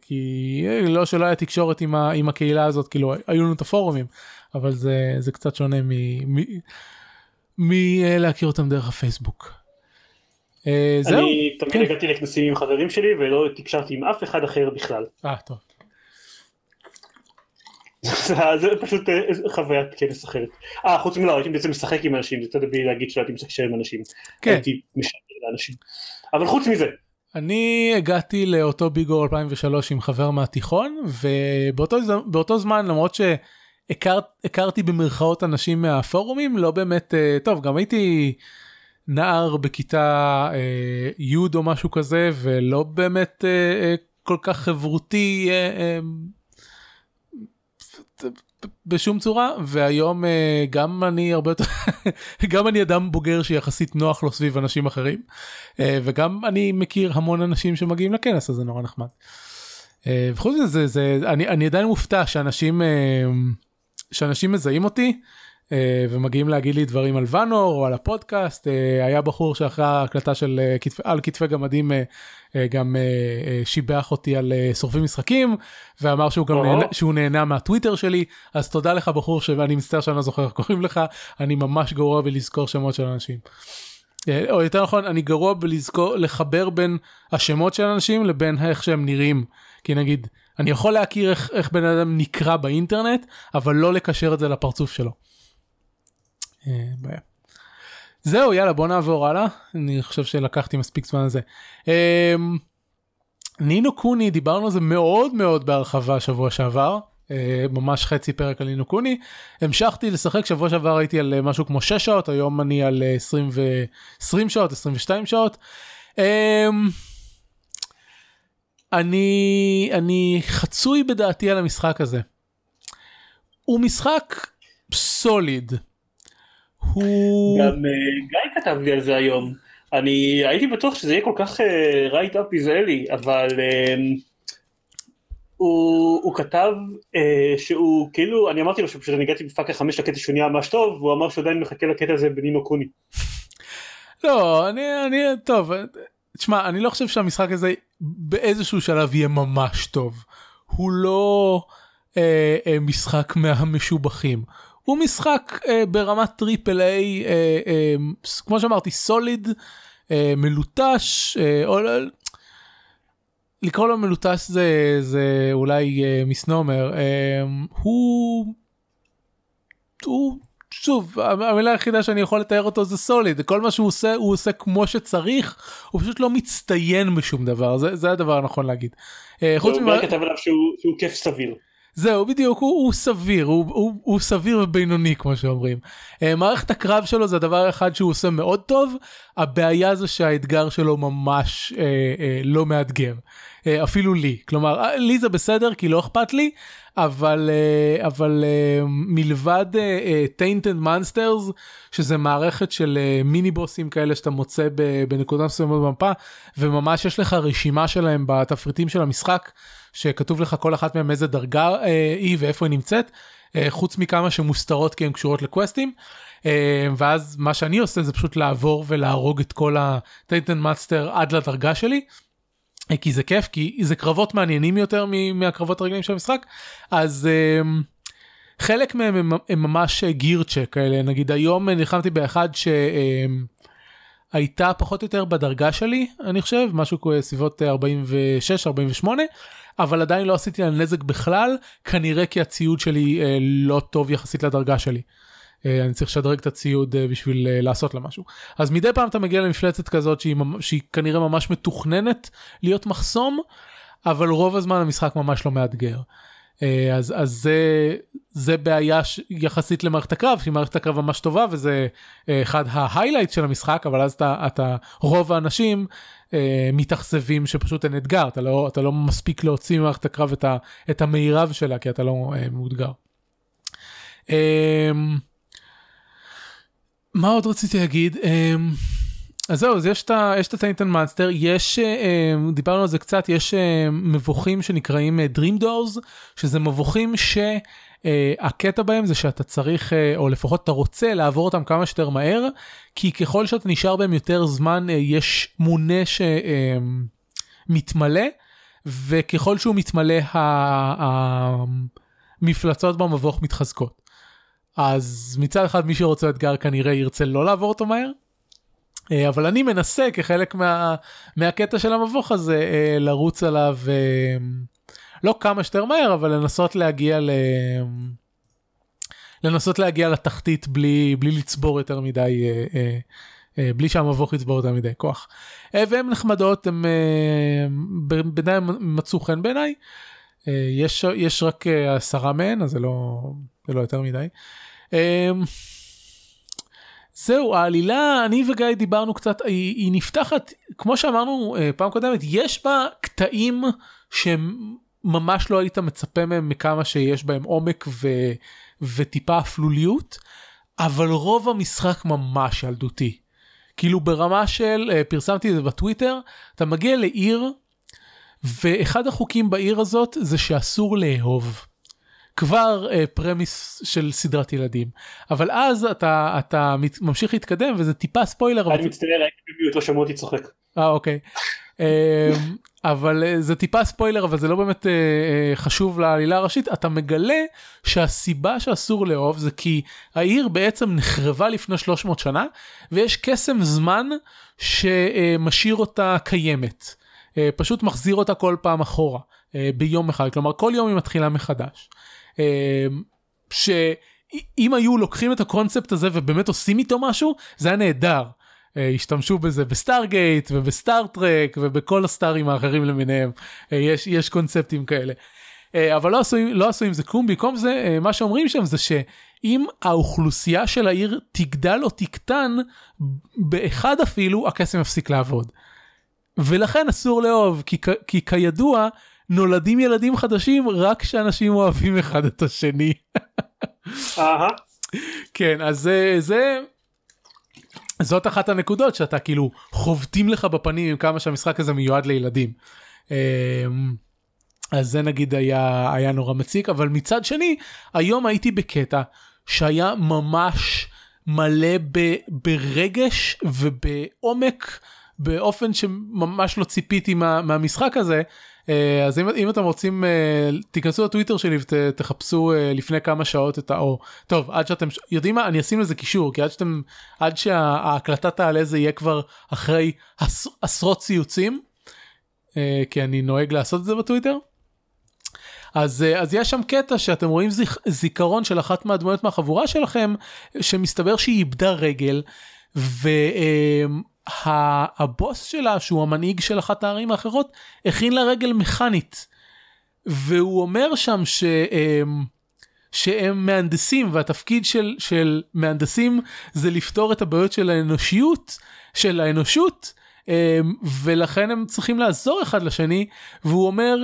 כי אה, לא שלא היה תקשורת עם, ה, עם הקהילה הזאת כאילו היו לנו את הפורומים אבל זה זה קצת שונה מלהכיר אותם דרך הפייסבוק. אה, זהו. אני תמיד כן. הגעתי לכנסים עם חברים שלי ולא תקשרתי עם אף אחד אחר בכלל. אה טוב. זה פשוט חוויית כנס אחרת. אה חוץ מלא הייתי בעצם משחק עם אנשים זה יותר בלי להגיד שהייתי משחק עם אנשים. כן. הייתי משחק עם אנשים. אבל חוץ מזה אני הגעתי לאותו ביגו 2003 עם חבר מהתיכון ובאותו זמן למרות שהכרתי במרכאות אנשים מהפורומים לא באמת אה, טוב גם הייתי נער בכיתה אה, י' או משהו כזה ולא באמת אה, כל כך חברותי בשום צורה והיום אה, גם אני הרבה יותר גם אני אדם בוגר שיחסית נוח לו סביב אנשים אחרים אה, וגם אני מכיר המון אנשים שמגיעים לכנס הזה נורא נחמד. אה, וחוץ מזה זה אני אני עדיין מופתע שאנשים שאנשים מזהים אותי ומגיעים להגיד לי דברים על ואנור או על הפודקאסט היה בחור שאחרי ההקלטה של על כתפי גמדים גם שיבח אותי על שורפים משחקים ואמר שהוא גם נהנה, שהוא נהנה מהטוויטר שלי אז תודה לך בחור שאני מצטער שאני לא זוכר איך קוראים לך אני ממש גרוע בלזכור שמות של אנשים. או יותר נכון אני גרוע בלזכור לחבר בין השמות של אנשים לבין איך שהם נראים כי נגיד אני יכול להכיר איך, איך בן אדם נקרא באינטרנט אבל לא לקשר את זה לפרצוף שלו. אה, בעיה. זהו יאללה בוא נעבור הלאה אני חושב שלקחתי מספיק זמן לזה. אה, נינו קוני דיברנו על זה מאוד מאוד בהרחבה שבוע שעבר אה, ממש חצי פרק על נינו קוני המשכתי לשחק שבוע שעבר הייתי על משהו כמו 6 שעות היום אני על 20 ו 20 שעות 22 שעות. אני אני חצוי בדעתי על המשחק הזה. הוא משחק סוליד הוא... גם uh, גיא כתב לי על זה היום. אני הייתי בטוח שזה יהיה כל כך רייט אפ איזראלי, אבל uh, הוא, הוא כתב uh, שהוא כאילו, אני אמרתי לו שפשוט אני הגעתי בפאקר חמש לקטע שהוא נהיה ממש טוב, והוא אמר שהוא עדיין מחכה לקטע הזה בנינו קוני. לא, אני, אני, טוב, תשמע, אני לא חושב שהמשחק הזה באיזשהו שלב יהיה ממש טוב. הוא לא אה, אה, משחק מהמשובחים. הוא משחק אה, ברמת triple A, אה, אה, כמו שאמרתי, solid, אה, מלוטש, אה, או לקרוא לו מלוטש זה, זה אולי אה, misnomer, אה, הוא, הוא, שוב, המילה היחידה שאני יכול לתאר אותו זה סוליד, כל מה שהוא עושה הוא עושה כמו שצריך, הוא פשוט לא מצטיין בשום דבר, זה, זה הדבר הנכון להגיד. אה, חוץ ממה... הוא כתב עליו שהוא, שהוא כיף סביר. זהו בדיוק הוא, הוא סביר הוא, הוא, הוא סביר ובינוני כמו שאומרים. Uh, מערכת הקרב שלו זה הדבר אחד שהוא עושה מאוד טוב הבעיה זה שהאתגר שלו ממש uh, uh, לא מאתגר uh, אפילו לי כלומר uh, לי זה בסדר כי לא אכפת לי אבל uh, אבל uh, מלבד tainted uh, monsters שזה מערכת של uh, מיני בוסים כאלה שאתה מוצא בנקודה מסוימת במפה וממש יש לך רשימה שלהם בתפריטים של המשחק. שכתוב לך כל אחת מהם איזה דרגה אה, היא ואיפה היא נמצאת, אה, חוץ מכמה שמוסתרות כי הן קשורות לקווסטים. אה, ואז מה שאני עושה זה פשוט לעבור ולהרוג את כל ה tainted monster עד לדרגה שלי. כי זה כיף כי זה קרבות מעניינים יותר מהקרבות הרגילים של המשחק אז חלק מהם הם, הם ממש גירצ'ק כאלה נגיד היום נלחמתי באחד שהייתה פחות או יותר בדרגה שלי אני חושב משהו סביבות 46 48 אבל עדיין לא עשיתי לה נזק בכלל, כנראה כי הציוד שלי אה, לא טוב יחסית לדרגה שלי. אה, אני צריך לשדרג את הציוד אה, בשביל אה, לעשות לה משהו. אז מדי פעם אתה מגיע למפלצת כזאת שהיא, שהיא כנראה ממש מתוכננת להיות מחסום, אבל רוב הזמן המשחק ממש לא מאתגר. אה, אז, אז זה, זה בעיה ש... יחסית למערכת הקרב, שהיא מערכת הקרב ממש טובה וזה אה, אחד ההיילייט של המשחק, אבל אז אתה, אתה רוב האנשים אה, מתאכזבים שפשוט אין אתגר, אתה לא, אתה לא מספיק להוציא ממערכת הקרב את, ה, את המירב שלה כי אתה לא אה, מאותגר. אה, מה עוד רציתי להגיד? אה, אז זהו, אז יש את הטיינטן מאנסטר, יש, אה, דיברנו על זה קצת, יש אה, מבוכים שנקראים אה, Dream Doors, שזה מבוכים שהקטע בהם זה שאתה צריך, או לפחות אתה רוצה לעבור אותם כמה שיותר מהר, כי ככל שאתה נשאר בהם יותר זמן, יש מונה שמתמלא, וככל שהוא מתמלא, המפלצות במבוך מתחזקות. אז מצד אחד מי שרוצה אתגר כנראה ירצה לא לעבור אותו מהר. אה, אבל אני מנסה כחלק מה, מהקטע של המבוך הזה אה, לרוץ עליו אה, לא כמה שיותר מהר אבל לנסות להגיע ל... לנסות להגיע לתחתית בלי בלי לצבור יותר מדי בלי שהמבוך יצבור יותר מדי כוח. והן נחמדות הם בעיניי מצאו חן בעיניי יש יש רק עשרה מהן אז זה לא זה לא יותר מדי. זהו העלילה אני וגיא דיברנו קצת היא, היא נפתחת כמו שאמרנו אה, פעם קודמת יש בה קטעים שממש לא היית מצפה מהם מכמה שיש בהם עומק ו, וטיפה אפלוליות אבל רוב המשחק ממש ילדותי. כאילו ברמה של אה, פרסמתי את זה בטוויטר אתה מגיע לעיר ואחד החוקים בעיר הזאת זה שאסור לאהוב. כבר uh, פרמיס של סדרת ילדים אבל אז אתה אתה ממשיך להתקדם וזה טיפה ספוילר. אני מצטער לא שמעו אותי צוחק. אה אוקיי. uh, אבל uh, זה טיפה ספוילר אבל זה לא באמת uh, חשוב לעלילה הראשית אתה מגלה שהסיבה שאסור לאהוב זה כי העיר בעצם נחרבה לפני 300 שנה ויש קסם זמן שמשאיר אותה קיימת. פשוט מחזיר אותה כל פעם אחורה ביום אחד כלומר כל יום היא מתחילה מחדש. אמ, שאם היו לוקחים את הקונספט הזה ובאמת עושים איתו משהו זה היה נהדר. אה, השתמשו בזה בסטארגייט ובסטארטרק ובכל הסטארים האחרים למיניהם אה, יש יש קונספטים כאלה. אה, אבל לא עשו, לא עשו עם זה כלום במקום זה מה שאומרים שם זה שאם האוכלוסייה של העיר תגדל או תקטן באחד אפילו הקסם יפסיק לעבוד. ולכן אסור לאהוב כי, כי כידוע נולדים ילדים חדשים רק כשאנשים אוהבים אחד את השני. כן אז זה זה זאת אחת הנקודות שאתה כאילו חובטים לך בפנים עם כמה שהמשחק הזה מיועד לילדים. אמ, אז זה נגיד היה היה נורא מציק אבל מצד שני היום הייתי בקטע שהיה ממש מלא ב, ברגש ובעומק באופן שממש לא ציפיתי מה, מהמשחק הזה. אה, אז אם, אם אתם רוצים אה, תיכנסו לטוויטר שלי ותחפשו אה, לפני כמה שעות את האו טוב עד שאתם יודעים מה אני אשים לזה קישור כי עד שאתם עד שההקלטה תעלה זה יהיה כבר אחרי עש, עשרות ציוצים כי אני נוהג לעשות את זה בטוויטר. אז, אז יש שם קטע שאתם רואים זיכ, זיכרון של אחת מהדמויות מהחבורה שלכם שמסתבר שהיא איבדה רגל. ו... הבוס שלה שהוא המנהיג של אחת הערים האחרות הכין לה רגל מכנית. והוא אומר שם שהם, שהם מהנדסים והתפקיד של, של מהנדסים זה לפתור את הבעיות של האנושיות של האנושות ולכן הם צריכים לעזור אחד לשני והוא אומר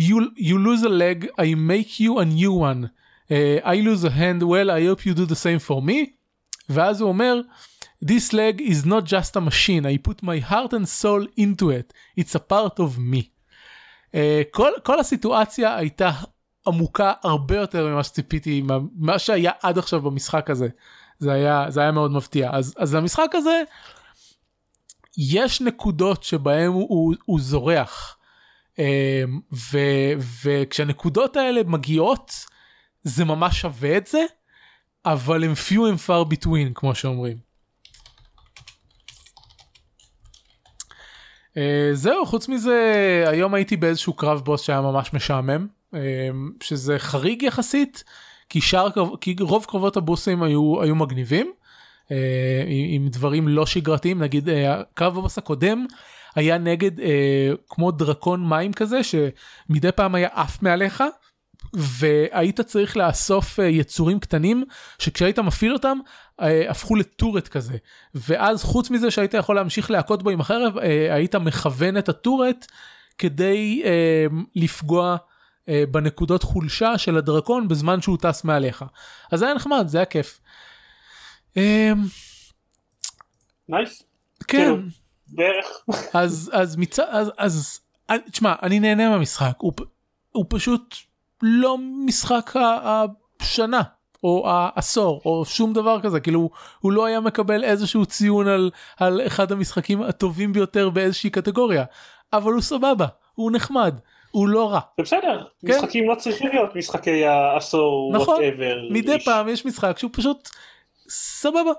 you, you lose a leg I make you a new one uh, I lose a hand well I hope you do the same for me ואז הוא אומר This leg is not just a machine, I put my heart and soul into it, it's a part of me. Uh, כל, כל הסיטואציה הייתה עמוקה הרבה יותר ממה שציפיתי, מה שהיה עד עכשיו במשחק הזה. זה היה, זה היה מאוד מפתיע. אז, אז המשחק הזה, יש נקודות שבהם הוא, הוא, הוא זורח. Uh, ו, וכשהנקודות האלה מגיעות, זה ממש שווה את זה, אבל הם few and far between, כמו שאומרים. זהו חוץ מזה היום הייתי באיזשהו קרב בוס שהיה ממש משעמם uh, שזה חריג יחסית כי שאר כי רוב קרבות הבוסים היו היו מגניבים uh, עם, דברים לא שגרתיים נגיד קרב הבוס הקודם היה נגד כמו דרקון מים כזה שמדי פעם היה עף מעליך והיית צריך לאסוף אה, יצורים קטנים שכשהיית מפעיל אותם אה, הפכו לטורט כזה ואז חוץ מזה שהיית יכול להמשיך להכות בו עם החרב אה, היית מכוון את הטורט כדי לפגוע בנקודות חולשה של הדרקון בזמן שהוא טס מעליך אז זה היה נחמד זה היה כיף. נייס. כן. כאילו, בערך. אז אז מצד אז אז תשמע אני נהנה מהמשחק הוא, הוא פשוט לא משחק השנה או העשור או שום דבר כזה כאילו הוא לא היה מקבל איזשהו ציון על, על אחד המשחקים הטובים ביותר באיזושהי קטגוריה אבל הוא סבבה הוא נחמד הוא לא רע. זה בסדר כן? משחקים לא צריכים להיות משחקי העשור נכון whatever, מדי איש. פעם יש משחק שהוא פשוט סבבה.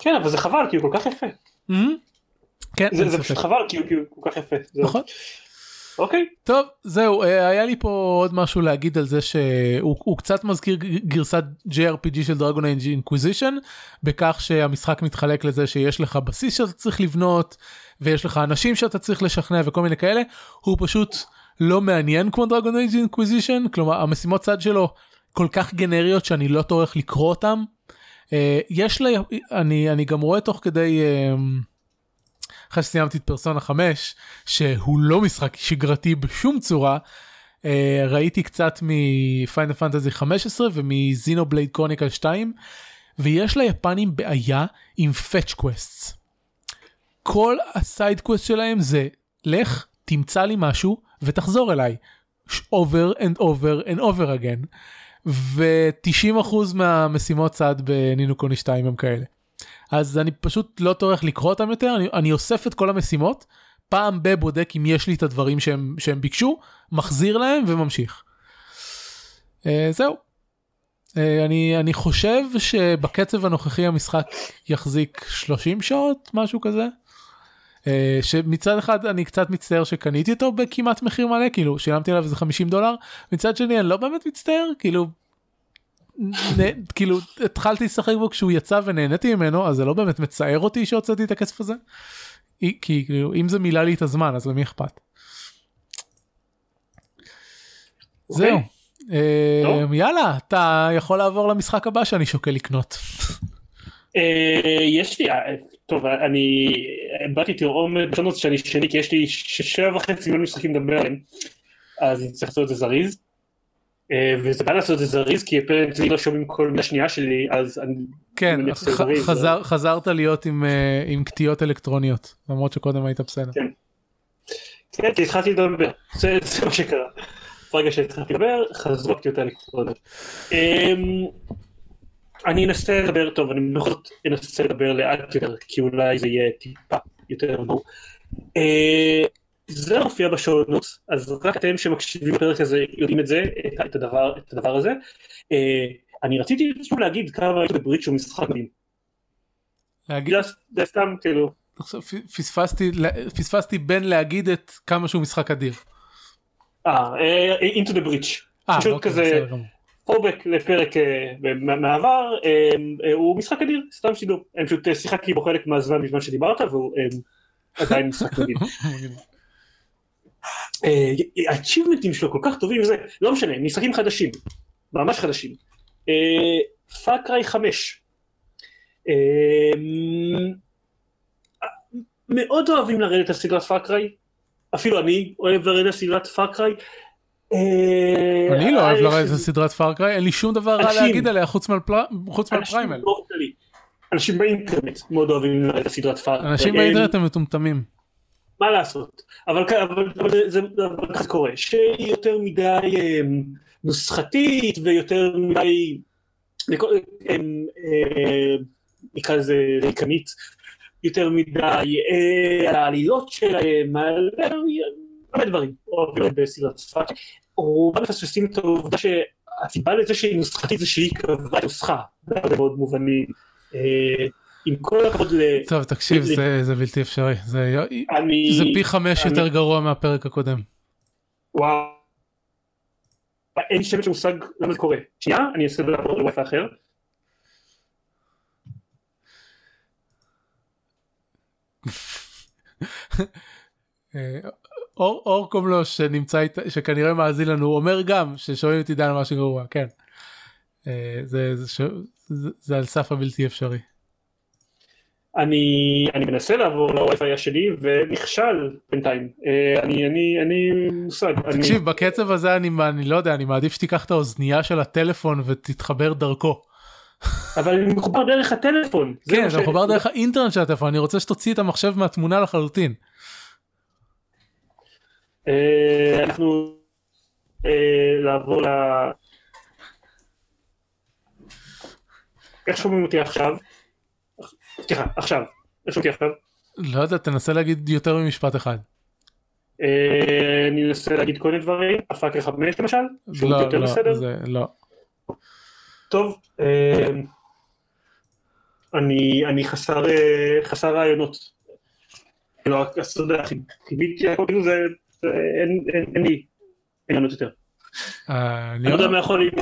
כן אבל זה חבל כי הוא כל כך יפה. Mm-hmm. כן, זה, זה פשוט חבל כי הוא, כי הוא כל כך יפה. נכון. אוקיי. Okay. טוב זהו אה, היה לי פה עוד משהו להגיד על זה שהוא קצת מזכיר גרסת JRPG של דרגון אייג' אינקוויזישן בכך שהמשחק מתחלק לזה שיש לך בסיס שאתה צריך לבנות ויש לך אנשים שאתה צריך לשכנע וכל מיני כאלה הוא פשוט לא מעניין כמו דרגון אייג' אינקוויזישן כלומר המשימות צד שלו כל כך גנריות שאני לא טורח לקרוא אותם. אה, יש לי אני אני גם רואה תוך כדי. אחרי שסיימתי את פרסונה 5 שהוא לא משחק שגרתי בשום צורה. Uh, ראיתי קצת מפיינל פנטזי 15 ומזינובלייד קרוניקלס 2 ויש ליפנים בעיה עם fetch quest. כל ה side quest שלהם זה לך תמצא לי משהו ותחזור אליי. over and over and over again. ו-90% מהמשימות צד בנינו קוני 2 הם כאלה. אז אני פשוט לא טורח לקרוא אותם יותר, אני, אני אוסף את כל המשימות, פעם בבודק אם יש לי את הדברים שהם, שהם ביקשו, מחזיר להם וממשיך. Uh, זהו. Uh, אני, אני חושב שבקצב הנוכחי המשחק יחזיק 30 שעות, משהו כזה. Uh, שמצד אחד אני קצת מצטער שקניתי אותו בכמעט מחיר מלא, כאילו שילמתי עליו איזה 50 דולר, מצד שני אני לא באמת מצטער, כאילו כאילו התחלתי לשחק בו כשהוא יצא ונהניתי ממנו אז זה לא באמת מצער אותי שהוצאתי את הכסף הזה. כי כאילו אם זה מילא לי את הזמן אז למי אכפת. אוקיי. זהו. אה, יאללה אתה יכול לעבור למשחק הבא שאני שוקל לקנות. אה, יש לי אה, טוב אני באתי תרעומת בשונות שאני שני כי יש לי שבע וחצי מיליון משחקים לדבר עליהם אז אני צריך לעשות את זה זריז. אה, וזה בא לעשות את זה זריז כי אפרנטלי לא שומעים כל מילה שנייה שלי אז אני כן חזר, חזרת להיות עם, uh, עם קטיות אלקטרוניות למרות שקודם היית בסדר. כן, כן כי התחלתי לדבר זה, מה שקרה. ברגע שהתחלתי לדבר חזרו קטיות אלקטרוניות. אמ, אני אנסה לדבר טוב אני בכל זאת אנסה לדבר לאט יותר כי אולי זה יהיה טיפה יותר ברור. זה מופיע בשונות, אז רק אתם שמקשיבים לפרק הזה יודעים את זה, את, את, הדבר, את הדבר הזה. אה, אני רציתי שוב להגיד כמה הייתי בברית שהוא משחק מדהים. להגיד, זה סתם כאילו, פספסתי פספסתי בין להגיד את כמה שהוא משחק אדיר. אה, אה, into the breach. אה, פשוט אוקיי, כזה. פורבק לפרק אה, מה- מהעבר, הוא משחק אדיר, סתם שתדעו. אני פשוט שיחקתי בו חלק מהזמן בזמן שדיברת והוא עדיין משחק מדהים. האצ'יבמנטים שלו כל כך טובים וזה, לא משנה, משחקים חדשים, ממש חדשים. פארקריי 5. אה, מאוד אוהבים לרדת על סדרת פארקריי, אפילו אני אוהב לרדת על סדרת פארקריי. אה, אני לא אוהב לרדת את סדרת פארקריי אין לי שום דבר רע להגיד עליה חוץ מהפריימל. אנשים באינטרנט מאוד אוהבים לרדת על סדרת פארקריי. אנשים אה, באינטרנט הם מטומטמים. מה לעשות, אבל, אבל, אבל זה, זה, אבל זה קורה, שהיא יותר מדי אה, נוסחתית ויותר מדי, אה, אה, נקרא לזה ריקנית, יותר מדי אה, על העלילות שלהם, אה, הרבה דברים, בסדרת ספק, רובם מפספסים את העובדה שהסיבה לזה שהיא נוסחתית זה שהיא קבעה את הנוסחה, זה מאוד מובנים. עם כל הכבוד ל... טוב תקשיב זה זה בלתי אפשרי זה אני... זה פי חמש אני- יותר גרוע מהפרק הקודם. וואו. אין לי שמץ של מושג למה זה קורה. שנייה, אני אנסה לעבור לוואטסאפ אחר. אה, אור אור קומלוש שנמצא איתה שכנראה מאזין לנו אומר גם ששומעים את עידן על מה שגרוע כן. אה, זה זה זה- זה על סף הבלתי אפשרי. אני, אני מנסה לעבור לוואטסאפ שלי ונכשל בינתיים. אה, אני, אני, אני מושג. אני, תקשיב בקצב הזה אני אני לא יודע אני מעדיף שתיקח את האוזנייה של הטלפון ותתחבר דרכו. אבל אני מחובר דרך הטלפון. כן אתה מחובר דרך האינטרנט של הטלפון אני רוצה שתוציא את המחשב מהתמונה לחלוטין. אה, אנחנו אה, לעבור ל... איך שומעים אותי עכשיו? סליחה, עכשיו. איך אותי עכשיו? לא יודע תנסה להגיד יותר ממשפט אחד. אה, אני אנסה להגיד כל מיני דברים. הפאקר 5 למשל? לא לא? זה לא. טוב, אה, אני, חסר, אה, רעיונות. אז אתה יודע, חיביתי הכל, כאילו זה, אין, לי רעיונות יותר. אני לא יודע מה יכול להיות,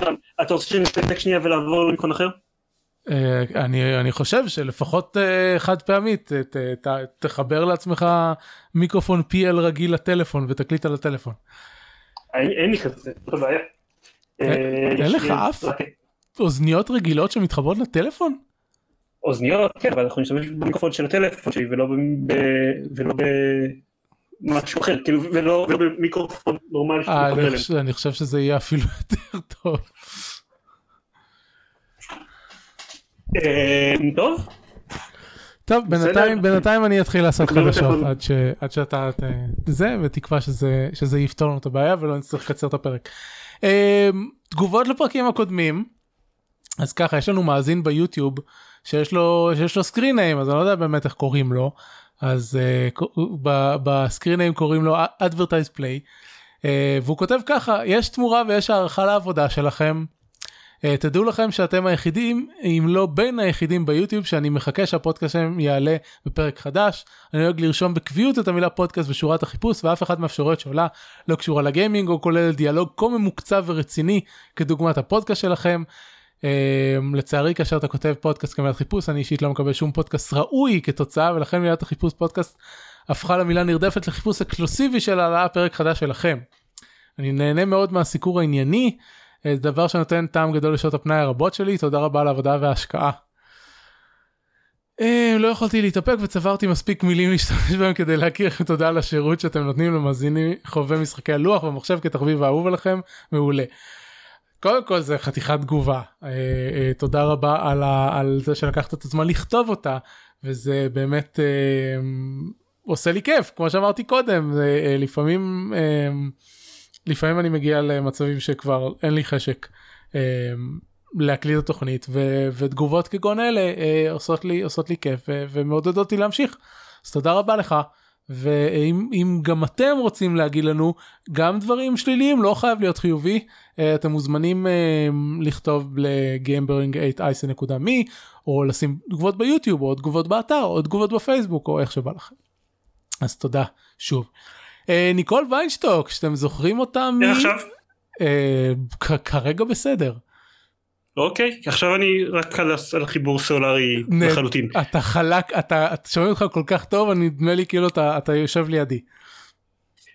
אתה רוצה שנתק שנייה ולעבור למקום אחר? אה, אני אני חושב שלפחות אה, חד פעמית אה, ת- ת- תחבר לעצמך מיקרופון PL רגיל לטלפון ותקליט על הטלפון. אין, לי כזה, זאת הבעיה. אין- לך אף? רק אוזניות רגילות שמתחברות לטלפון? אוזניות, כן, אבל אנחנו נשתמש במיקרופון של הטלפון שלי ולא ב... ולא במשהו אחר, כאילו, ולא ולא במיקרופון נורמלי אני חושב שזה יהיה אפילו יותר טוב. אה, טוב, טוב בסדר. בינתיים בינתיים אני אתחיל לעשות חדשות. עד ש- עד שאתה ת- זה בתקווה שזה שזה יפתור לנו את הבעיה ולא נצטרך לקצר את הפרק. אה, תגובות לפרקים הקודמים אז ככה יש לנו מאזין ביוטיוב שיש לו שיש לו סקרין ניים אז אני לא יודע באמת איך קוראים לו אז uh, בסקרין ניים קוראים לו advertise play uh, והוא כותב ככה יש תמורה ויש הערכה לעבודה שלכם. Uh, תדעו לכם שאתם היחידים אם לא בין היחידים ביוטיוב שאני מחכה שהפודקאסט שלהם יעלה בפרק חדש אני נוהג לרשום בקביעות את המילה פודקאסט בשורת החיפוש ואף אחת מהאפשרויות שעולה לא קשורה לגיימינג או כוללת דיאלוג כה ממוקצב ורציני כדוגמת הפודקאסט שלכם. Um, לצערי כאשר אתה כותב פודקאסט כמילת חיפוש אני אישית לא מקבל שום פודקאסט ראוי כתוצאה ולכן מילת החיפוש פודקאסט הפכה למילה נרדפת לחיפוש אקסקלוסיבי של העלאה פרק חדש שלכם. אני נהנה מאוד מהסיקור הענייני אה, דבר שנותן טעם גדול לשעות הפנאי הרבות שלי תודה רבה על העבודה וההשקעה. אה, לא יכולתי להתאפק וצברתי מספיק מילים להשתמש בהם כדי להכיר לכם תודה על השירות שאתם נותנים למאזינים חובבי משחקי הלוח במחשב כתחביב האהוב עליכם מעולה. קודם כל זה חתיכת תגובה אה, אה, תודה רבה על, ה, על זה שלקחת את הזמן לכתוב אותה וזה באמת אה, עושה לי כיף כמו שאמרתי קודם אה, לפעמים אה, לפעמים אני מגיע למצבים שכבר אין לי חשק אה, להקליט את התוכנית ו, ותגובות כגון אלה אה, עושות לי עושות לי כיף ו, ומעודדות אותי להמשיך אז תודה רבה לך. ואם גם אתם רוצים להגיד לנו גם דברים שליליים לא חייב להיות חיובי אה, אתם מוזמנים uh, לכתוב לגיימברינג8ice.me או לשים תגובות ביוטיוב או תגובות באתר או תגובות בפייסבוק או איך שבא לכם. אז תודה שוב. Uh, ניקול ויינשטוק שאתם זוכרים אותה מ... עכשיו? Uh, כרגע בסדר. אוקיי עכשיו אני רק על, על חיבור סולארי לחלוטין. אתה חלק אתה, שומע אותך כל כך טוב אני נדמה לי כאילו אתה, אתה יושב לידי.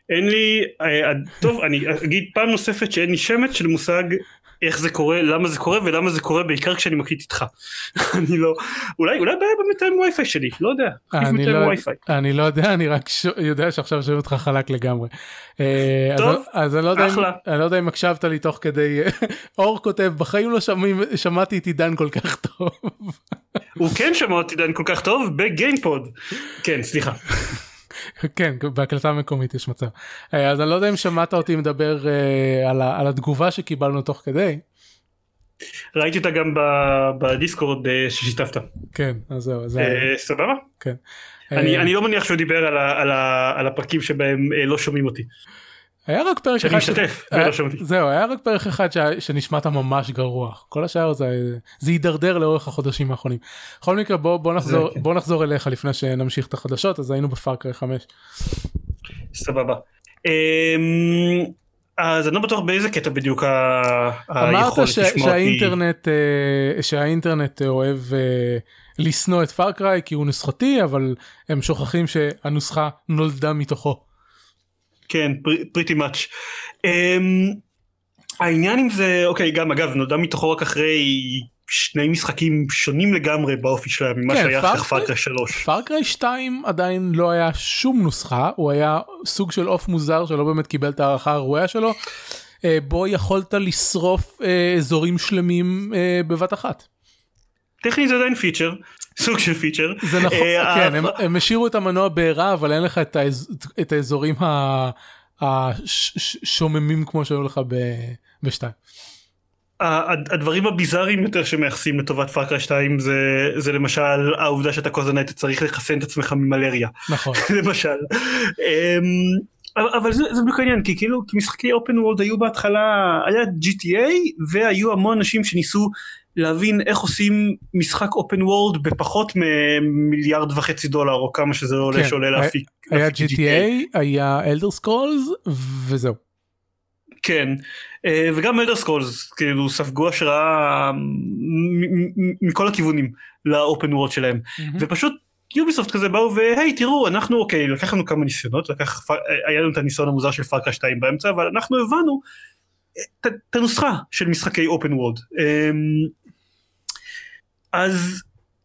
אין לי אה, טוב אני אגיד פעם נוספת שאין לי שמץ של מושג איך זה קורה למה זה קורה ולמה זה קורה בעיקר כשאני מקליט איתך. אני לא אולי אולי בעיה במתאם וויפיי שלי לא יודע. אני לא, אני לא יודע אני רק ש... יודע שעכשיו שומעים אותך חלק לגמרי. אה, טוב אז, אז אני, לא יודע אם, אני לא יודע אם הקשבת לי תוך כדי אור כותב בחיים לא שומעים שמעתי את עידן כל כך טוב. הוא כן שמע אותי עידן כל כך טוב בגיימפוד. כן סליחה. כן בהקלטה מקומית יש מצב אה, אז אני לא יודע אם שמעת אותי מדבר אה, על, על התגובה שקיבלנו תוך כדי. ראיתי אותה גם בדיסקורד אה, ששיתפת. כן אז זהו. זה... סבבה? כן. אני, אני לא מניח שהוא דיבר על, ה, על, ה, על הפרקים שבהם לא שומעים אותי. היה רק פרק אחד, משתתף, ש... היה, זהו היה רק פרק אחד ש... שנשמעת ממש גרוע כל השאר זה זה הידרדר לאורך החודשים האחרונים. בכל מקרה בוא, בוא נחזור כן. בוא נחזור אליך לפני שנמשיך את החדשות אז היינו בפארקריי 5. סבבה. אמ, אז אני לא בטוח באיזה קטע בדיוק היכולת ש... לשמוע שהאינטרנט אה, שהאינטרנט אוהב אה, לשנוא את פארקריי כי הוא נוסחתי אבל הם שוכחים שהנוסחה נולדה מתוכו. כן, pretty much. Um, העניין עם זה, אוקיי, גם אגב, נולדה מתוכו רק אחרי שני משחקים שונים לגמרי באופי שלהם ממה כן, שהיה אחרי פארקריי 3. פארקריי 2 עדיין לא היה שום נוסחה, הוא היה סוג של עוף מוזר שלא באמת קיבל את הערכה הראויה שלו, אה, בו יכולת לשרוף אה, אזורים שלמים אה, בבת אחת. טכנית זה עדיין פיצ'ר, סוג של פיצ'ר. זה נכון, אה, כן, הם, הם השאירו את המנוע בעירה אבל אין לך את, האז, את האזורים השוממים כמו שהיו לך בשתיים. הדברים הביזאריים יותר שמייחסים לטובת פארקרה 2 זה, זה למשל העובדה שאתה כל הזמן היית צריך לחסן את עצמך ממלריה. נכון. למשל. אמ, אבל זה, זה בדיוק העניין כי כאילו כי משחקי אופן וולד היו בהתחלה היה GTA והיו המון אנשים שניסו להבין איך עושים משחק אופן וורד בפחות ממיליארד וחצי דולר או כמה שזה לא עולה כן, שעולה להפיק. היה GTA, היה Elder Scrolls וזהו. כן. אה, וגם Elder Scrolls כאילו ספגו השראה מכל הכיוונים ל open world שלהם. ופשוט Ubisoft כזה באו והיי תראו אנחנו אוקיי לקח לנו כמה ניסיונות לקח היה לנו את הניסיון המוזר של Far Cry 2 באמצע אבל אנחנו הבנו את הנוסחה של משחקי open world אז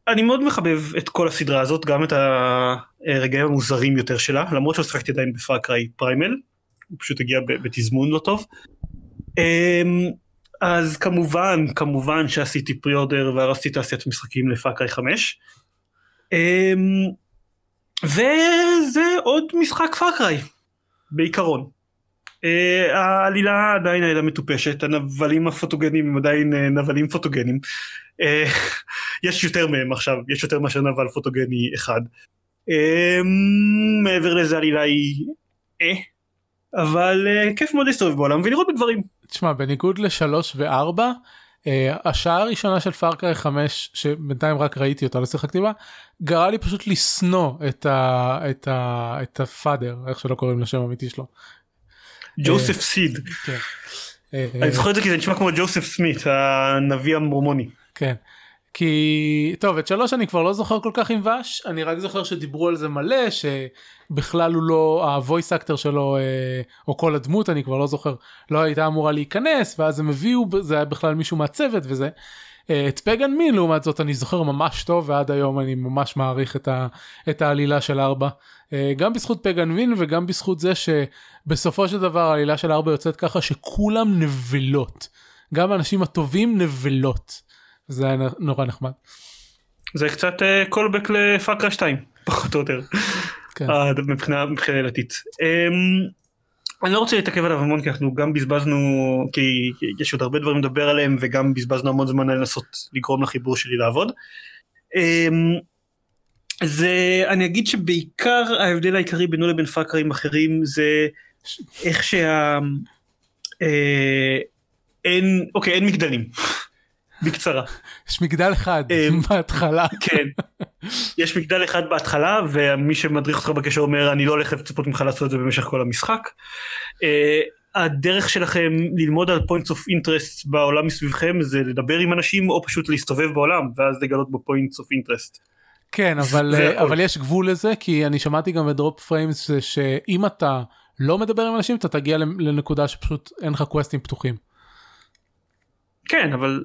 אני מאוד מחבב את כל הסדרה הזאת, גם את הרגעים המוזרים יותר שלה, למרות שלא שיחקתי עדיין ב Far Cry Primal, הוא פשוט הגיע בתזמון לא טוב. אמ, אז כמובן, כמובן שעשיתי pre-order והרסתי תעשיית משחקים ל Far Cry 5. אמ, וזה עוד משחק Far Cry, בעיקרון. אה, העלילה עדיין הייתה מטופשת, הנבלים הפוטוגניים הם עדיין אה, נבלים פוטוגניים. Uh, יש יותר מהם עכשיו, יש יותר מאשר נבל פוטוגני אחד. מעבר לזה העלילה היא אה, אבל כיף מאוד להסתובב בעולם ולראות בדברים. תשמע, בניגוד לשלוש וארבע, uh, השעה הראשונה של פארקריי 5, שבינתיים רק ראיתי אותה, לא שיחקתי בה, גרה לי פשוט לשנוא את, ה, את, את הפאדר, איך שלא קוראים לשם האמיתי שלו. ג'וסף סיד. כן. אני זוכר את זה כי זה נשמע כמו ג'וסף סמית הנביא המורמוני. כן. כי טוב את שלוש אני כבר לא זוכר כל כך עם ווש אני רק זוכר שדיברו על זה מלא שבכלל הוא לא הוויס אקטר שלו אה, או כל הדמות אני כבר לא זוכר לא הייתה אמורה להיכנס ואז הם הביאו זה היה בכלל מישהו מהצוות וזה. אה, את פגן מין לעומת זאת אני זוכר ממש טוב ועד היום אני ממש מעריך את, ה, את העלילה של ארבע. אה, גם בזכות פגן מין וגם בזכות זה שבסופו של דבר העלילה של ארבע יוצאת ככה שכולם נבלות. גם האנשים הטובים נבלות. זה היה נורא נחמד. זה קצת קולבק uh, לפאקרה 2 פחות או יותר כן. uh, מבחינה מבחינה עילתית. Um, אני לא רוצה להתעכב עליו המון כי אנחנו גם בזבזנו כי יש עוד הרבה דברים לדבר עליהם וגם בזבזנו המון זמן לנסות לגרום לחיבור שלי לעבוד. Um, זה אני אגיד שבעיקר ההבדל העיקרי בינו לבין פאקרים אחרים זה איך שה... אה, אין אוקיי אין מגדלים בקצרה. יש מגדל אחד אמ, בהתחלה. כן. יש מגדל אחד בהתחלה ומי שמדריך אותך בקשר אומר אני לא הולך לצפות ממך לעשות את זה במשך כל המשחק. אה, הדרך שלכם ללמוד על points of interest בעולם מסביבכם זה לדבר עם אנשים או פשוט להסתובב בעולם ואז לגלות בו points of interest. כן אבל אה, אבל יש גבול לזה כי אני שמעתי גם ב Drop Frames שאם אתה לא מדבר עם אנשים אתה תגיע לנקודה שפשוט אין לך קווסטים פתוחים. כן אבל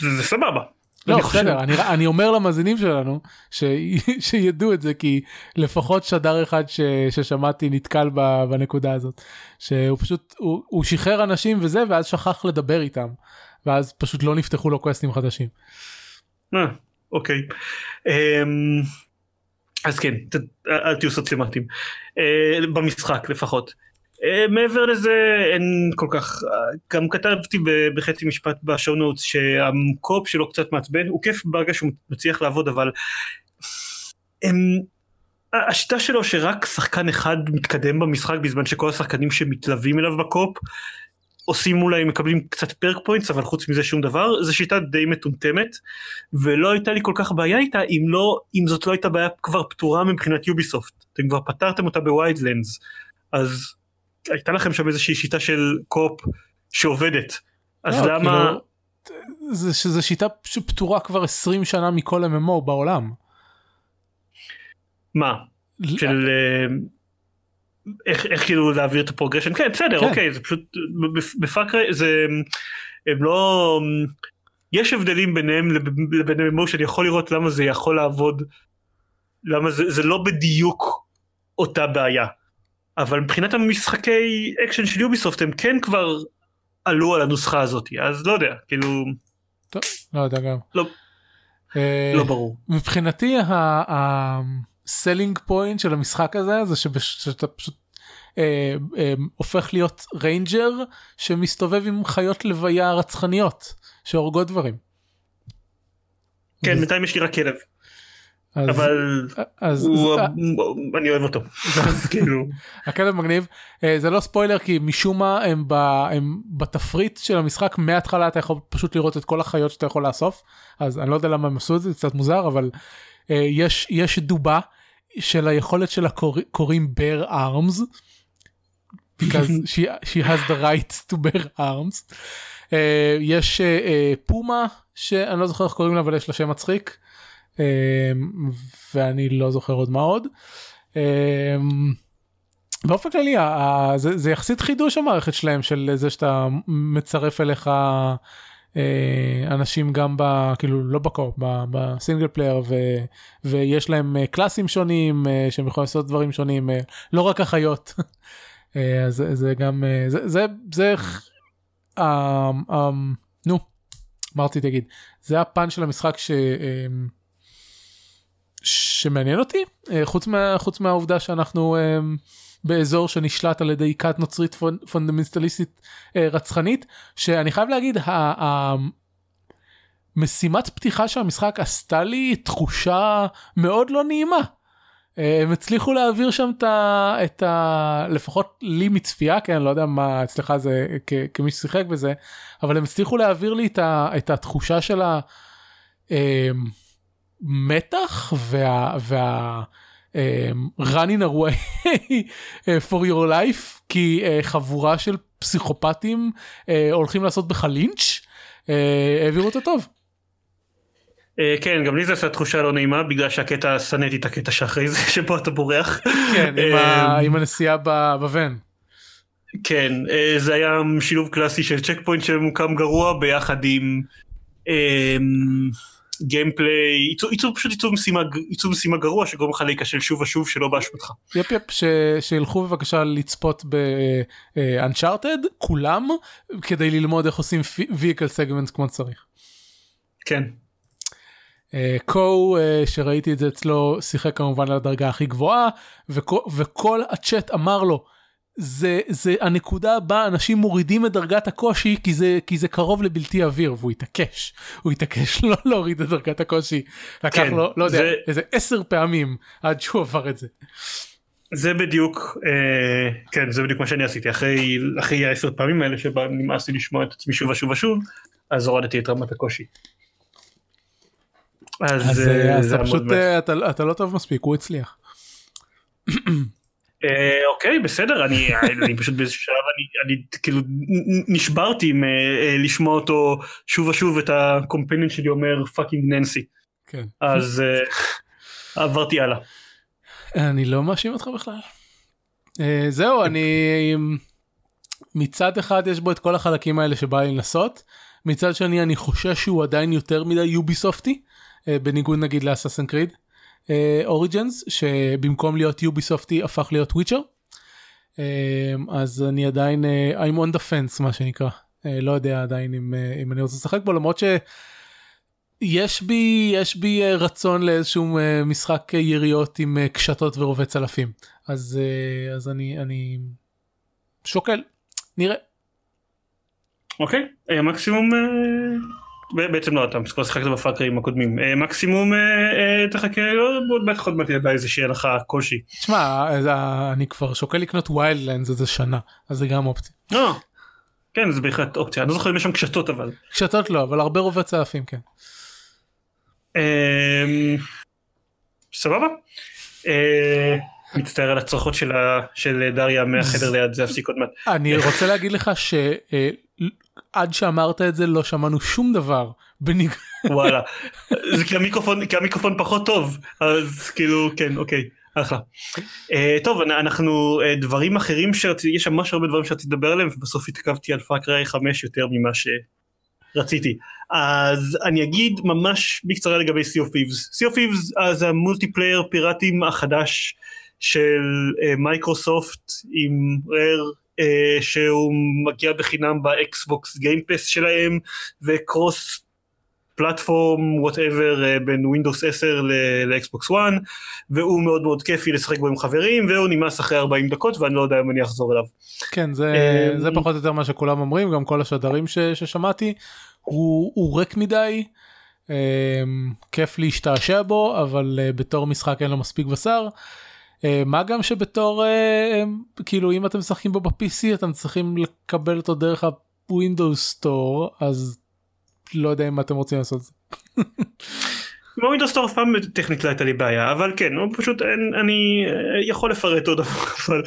זה סבבה. לא בסדר אני, אני אומר למאזינים שלנו ש, שידעו את זה כי לפחות שדר אחד ש, ששמעתי נתקל ב, בנקודה הזאת שהוא פשוט הוא, הוא שחרר אנשים וזה ואז שכח לדבר איתם ואז פשוט לא נפתחו לו קווסטים חדשים. אה, אוקיי. אמ, אז כן אל תהיו סוציופטים אה, במשחק לפחות. אה, מעבר לזה אין כל כך גם כתבתי בחצי משפט ב show notes שה co-op שלו קצת מעצבן הוא כיף ברגע שהוא מצליח לעבוד אבל הם, השיטה שלו שרק שחקן אחד מתקדם במשחק בזמן שכל השחקנים שמתלווים אליו ב co-op עושים אולי מקבלים קצת perk points אבל חוץ מזה שום דבר זו שיטה די מטומטמת ולא הייתה לי כל כך בעיה איתה אם לא אם זאת לא הייתה בעיה כבר פתורה מבחינת Ubisoft. אתם כבר פתרתם אותה ב Wildlands אז הייתה לכם שם איזושהי שיטה של co-op שעובדת אז לא, למה כאילו, זה שזה שיטה שפתורה כבר 20 שנה מכל MMO בעולם. מה? של אה, איך, איך כאילו להעביר את ה progression כן בסדר כן. אוקיי זה פשוט ב Far Cry זה הם לא יש הבדלים ביניהם לבין MMO שאני יכול לראות למה זה יכול לעבוד למה זה, זה לא בדיוק אותה בעיה אבל מבחינת המשחקי אקשן של Ubisoft הם כן כבר עלו על הנוסחה הזאת אז לא יודע כאילו טוב, לא יודע גם לא, אה, לא ברור מבחינתי ה selling point של המשחק הזה זה שאתה פשוט אה, אה, הופך להיות ranger שמסתובב עם חיות לוויה רצחניות שהורגות דברים. כן בינתיים יש לי רק כלב. אז, אבל אז, הוא, אז, אני אוהב אותו. כאילו. הכלב מגניב אה, זה לא ספוילר כי משום מה הם, ב, הם בתפריט של המשחק מההתחלה אתה יכול פשוט לראות את כל החיות שאתה יכול לאסוף אז אני לא יודע למה הם עשו את זה קצת מוזר אבל uh, יש יש דובה של היכולת שלה קוראים bear arms. because she, she has the right to bear arms. Uh, יש uh, פומה שאני לא זוכר איך קוראים לה אבל יש לה שם מצחיק. אמ, ואני לא זוכר עוד מה עוד. אמ, באופן כללי זה, זה יחסית חידוש המערכת שלהם של זה שאתה מצרף אליך אה, אנשים גם ב... כאילו לא ב co-op, ב single player ו, ויש להם אה, קלאסים שונים אה, שהם יכולים לעשות דברים שונים לא רק החיות. אז זה גם זה זה זה נו אמרתי תגיד זה הפן של המשחק ש. שמעניין אותי אה, חוץ מה חוץ מהעובדה שאנחנו אה, באזור שנשלט על ידי כת נוצרית פונדמנטליסטית אה, רצחנית שאני חייב להגיד המשימת פתיחה של המשחק עשתה לי תחושה מאוד לא נעימה. הם הצליחו להעביר שם את ה... את ה... לפחות לי מצפייה כן לא יודע מה אצלך זה כ... כמי ששיחק בזה אבל הם הצליחו להעביר לי את, ה... את התחושה של ה... המתח וה... וה... um, running away for your life כי uh, חבורה של פסיכופטים uh, הולכים לעשות בך לינץ' uh, העבירו אותו טוב. כן גם לי זה עשה תחושה לא נעימה בגלל שהקטע שנאתי את הקטע שאחרי זה שבו אתה בורח. כן עם הנסיעה בוון. כן זה היה שילוב קלאסי של צ'ק פוינט שמוקם גרוע ביחד עם. גיימפליי, עיצוב, עיצוב פשוט עיצוב משימה, עיצוב משימה גרוע שגורם לך להיכשל שוב ושוב שלא באשמתך. יפ יפ, ש, שילכו בבקשה לצפות ב-Uncharted אה, כולם כדי ללמוד איך עושים vehicle segments כמו שצריך. כן. קו uh, uh, שראיתי את זה אצלו שיחק כמובן על הדרגה הכי גבוהה וכל, וכל הצ'אט אמר לו זה, זה הנקודה בה אנשים מורידים את דרגת הקושי כי זה, כי זה קרוב לבלתי עביר והוא התעקש, הוא התעקש לא להוריד את דרגת הקושי. לקח כן, לו, לא יודע, זה- איזה עשר פעמים עד שהוא עבר את זה. זה בדיוק, אה, כן, זה בדיוק מה שאני עשיתי, אחרי, אחרי העשר פעמים האלה שבה נמאס לי לשמוע את עצמי שוב ושוב ושוב, אז הורדתי את רמת הקושי. אז, אז, אה, אה, אז זה אתה פשוט. אה, אתה, אתה לא טוב מספיק, הוא הצליח. אה, אוקיי, בסדר, אני, אני פשוט באיזשהו שלב, אני, אני כאילו נשברתי מ- אה, לשמוע אותו שוב ושוב את ה companion שלי אומר fucking Nancy, כן. אז אה, עברתי הלאה. אני לא מאשים אותך בכלל. אה, זהו, אני... מצד אחד יש בו את כל החלקים האלה שבא לי לנסות, מצד שני אני חושש שהוא עדיין יותר מדי יוביסופטי, אה, בניגוד נגיד ל Assassin's Creed Origins, שבמקום להיות יוביסופטי הפך להיות Witcher. אז אני עדיין, אה, I'm on the fence מה שנקרא, אה, לא יודע עדיין אם, אה, אם אני רוצה לשחק בו, למרות ש... יש בי יש בי אה, רצון לאיזשהו אה, משחק אה, יריות עם אה, קשתות ורובי צלפים אז אה, אז אני אני שוקל. נראה. אוקיי, אה, מקסימום, אה, ב- בעצם לא, אתה כבר שיחקת בפאקרים הקודמים, אה, מקסימום אה, אה, תחכה, לא, בטח עוד מעט ידע איזה שיהיה לך קושי. תשמע אני כבר שוקל לקנות ויילדלנדס איזה שנה אז זה גם אופציה כן זה בהחלט אופציה, אני לא זוכר אם יש שם קשתות אבל. קשתות לא אבל הרבה רובי צלפים כן אמ, סבבה. מצטער על הצרחות של דריה מהחדר ליד זה יפסיק עוד מעט. אני רוצה להגיד לך שעד שאמרת את זה לא שמענו שום דבר בניג... וואלה. זה כי המיקרופון כי המיקרופון פחות טוב אז כאילו כן אוקיי אחלה. אה, טוב אנ- אנחנו אה, דברים אחרים שרציתי יש ממש הרבה דברים שרציתי לדבר עליהם ובסוף התעכבתי על Far Cry 5 יותר ממה שרציתי. אז אני אגיד ממש בקצרה לגבי Sea of Thieves. Sea of Thieves אה, זה ה multiplayer פיראטים החדש של אה, מייקרוסופט עם Rare אה, שהוא מגיע בחינם ב Xbox Game Pass שלהם ו cross-platform whatever בין Windows 10 ל Xbox 1 והוא מאוד מאוד כיפי לשחק בו עם חברים והוא נמאס אחרי 40 דקות ואני לא יודע אם אני אחזור אליו. כן זה אמ, זה פחות או יותר מה שכולם אומרים גם כל השדרים ש, ששמעתי הוא, הוא ריק מדי אמ, כיף להשתעשע בו אבל אה, בתור משחק אין לו מספיק בשר. אה, מה גם שבתור אה, כאילו אם אתם משחקים בו ב-PC אתם צריכים לקבל אותו דרך ה-Windows Store אז לא יודע אם אתם רוצים לעשות את זה. בווינדוס סטור אף פעם טכנית לא הייתה לי בעיה אבל כן הוא פשוט אין, אני אה, יכול לפרט עוד אבל,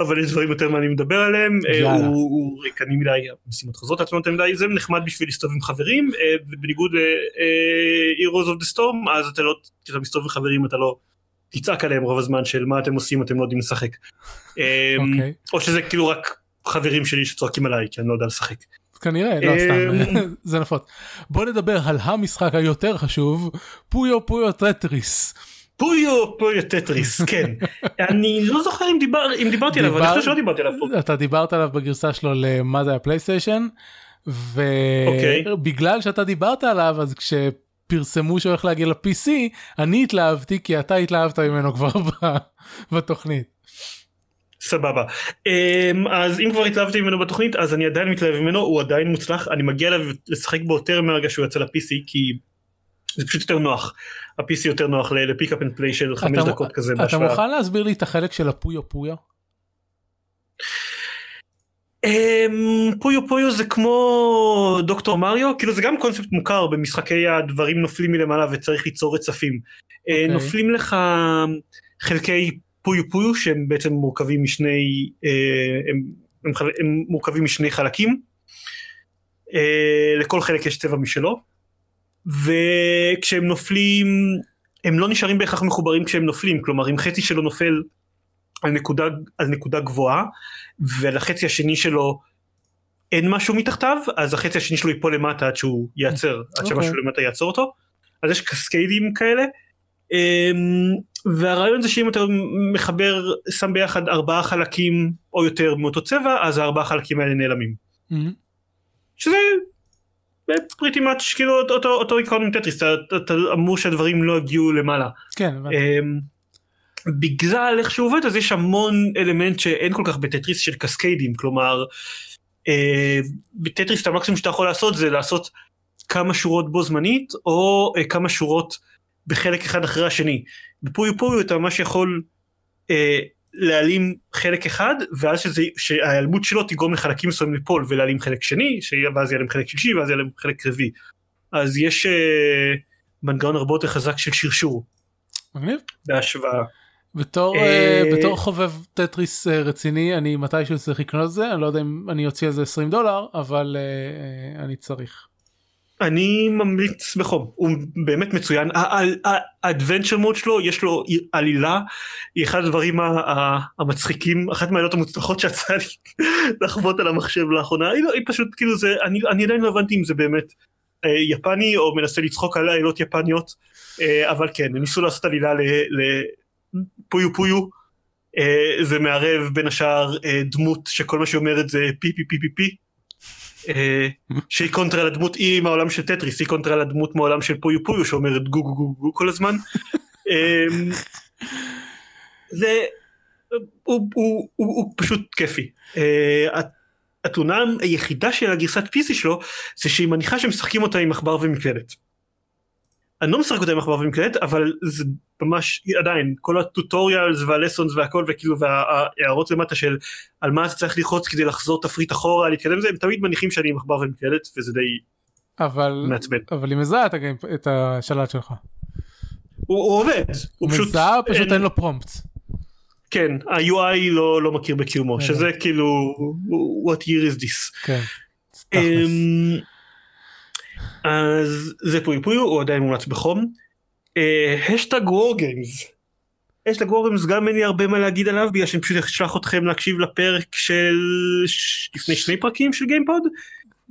אבל יש דברים יותר מעניינים לדבר עליהם אה, יאללה. הוא, הוא ריקני מדי משימות חוזרות עצמות מדי זה נחמד בשביל להסתובב עם חברים אה, ובניגוד ל-Heroes of the Storm אז אתה לא כשאתה מסתובב עם חברים אתה לא תצעק עליהם רוב הזמן של מה אתם עושים אתם לא יודעים לשחק אה, אוקיי. או שזה כאילו רק חברים שלי שצועקים עליי כי אני לא יודע לשחק. כנראה לא אמ, סתם זה נפוץ. בוא נדבר על המשחק היותר חשוב Puyo Puyo Tetris. Puyo Puyo Tetris כן אני לא זוכר אם, דיבר, אם דיברתי עליו אני חושב שלא דיברתי עליו פה. אתה דיברת עליו בגרסה שלו למה זה ה PlayStation אוקיי. ובגלל שאתה דיברת עליו אז כשפרסמו שהוא הולך להגיע ל-PC אני התלהבתי כי אתה התלהבת ממנו כבר בתוכנית. סבבה um, אז אם כבר התלהבתי ממנו בתוכנית אז אני עדיין מתלהב ממנו הוא עדיין מוצלח אני מגיע אליו לשחק בו יותר מהרגע שהוא יצא ל-PC כי זה פשוט יותר נוח ה-PC יותר נוח ל pick up and play של חמש דקות כזה אתה. מוכן להסביר לי את החלק של ה Puyo Puyo? אמ, Puyo Puyo זה כמו דוקטור מריו כאילו זה גם קונספט מוכר במשחקי הדברים נופלים מלמעלה וצריך ליצור רצפים. אה, אוקיי. נופלים לך חלקי פויו פויו שהם בעצם מורכבים משני אה, הם, הם, הם מורכבים משני חלקים. אה, לכל חלק יש צבע משלו. וכשהם נופלים הם לא נשארים בהכרח מחוברים כשהם נופלים כלומר אם חצי שלו נופל על נקודה, על נקודה גבוהה ולחצי השני שלו אין משהו מתחתיו אז החצי השני שלו ייפול למטה עד שהוא ייעצר עד אוקיי. שמשהו למטה יעצור אותו אז יש קסקיידים כאלה אמ, והרעיון זה שאם אתה מחבר שם ביחד ארבעה חלקים או יותר מאותו צבע אז הארבעה חלקים האלה נעלמים מהמם. שזה pretty much כאילו אותו, אותו עיקרון עם טטריס אתה, אתה אמור שהדברים לא יגיעו למעלה כן הבנתי. בגלל איך שהוא עובד אז יש המון אלמנט שאין כל כך בטטריס של קסקיידים כלומר אה, בטטריס את המקסימום שאתה יכול לעשות זה לעשות כמה שורות בו זמנית או אה, כמה שורות בחלק אחד אחרי השני. בפויו פויו אתה ממש יכול אה, להעלים חלק אחד ואז שזה, שההיעלמות שלו תגרום לחלקים מסוימים ליפול ולהעלים חלק שני ואז יעלם חלק שלישי ואז יעלם חלק רביעי. אז יש אה, מנגנון הרבה יותר חזק של שרשור. מגניב. בהשוואה. בתור, אה, בתור חובב טטריס אה, רציני אני מתישהו צריך לקנות את זה אני לא יודע אם אני אוציא על זה 20 דולר אבל uh, אני צריך. אני ממליץ בחום הוא באמת מצוין האדוונצ'ר מוד שלו יש לו עלילה היא אחד הדברים המצחיקים אחת מהעלילות המוצלחות שיצא לי לחוות על המחשב לאחרונה היא, לא, היא פשוט כאילו זה אני, אני עדיין לא הבנתי אם זה באמת אה, יפני או מנסה לצחוק על עלילות יפניות אבל כן ניסו לעשות עלילה לפויו פויו אה, זה מערב בין השאר אה, דמות שכל מה שהיא אומרת זה פי פי פי פי פי אה, שהיא קונטרה לדמות היא מהעולם של טטריס היא קונטרה לדמות מהעולם של Puyo Puyo שאומרת גו גו גו גו כל הזמן. אמ, זה הוא, הוא, הוא, הוא פשוט כיפי. Uh, התלונה היחידה של הגרסת PC שלו זה שהיא מניחה שמשחקים אותה עם עכבר ומקלדת. אני לא משחק אותה עם עכבר ומקלדת אבל זה ממש עדיין כל ה tutorials וה lessons והכל וכאילו וההערות למטה של על מה אתה צריך ללחוץ כדי לחזור תפריט אחורה להתקדם זה הם תמיד מניחים שאני עם עכבר ומקלדת וזה די אבל מעצבן. אבל היא מזהה את, ה gamepad, את השלט שלך. הוא, הוא עובד. הוא פשוט מזהה פשוט אין... אין לו prompt. כן ה-UI לא, לא מכיר בקיומו שזה כאילו what year is this. כן. Um, אז זה Puyo Puyo הוא עדיין מומלץ בחום. האשטג WarGames. האשטג WarGames גם אין לי הרבה מה להגיד עליו בגלל שאני פשוט אשלח אתכם להקשיב לפרק של לפני שני פרקים של גיימפוד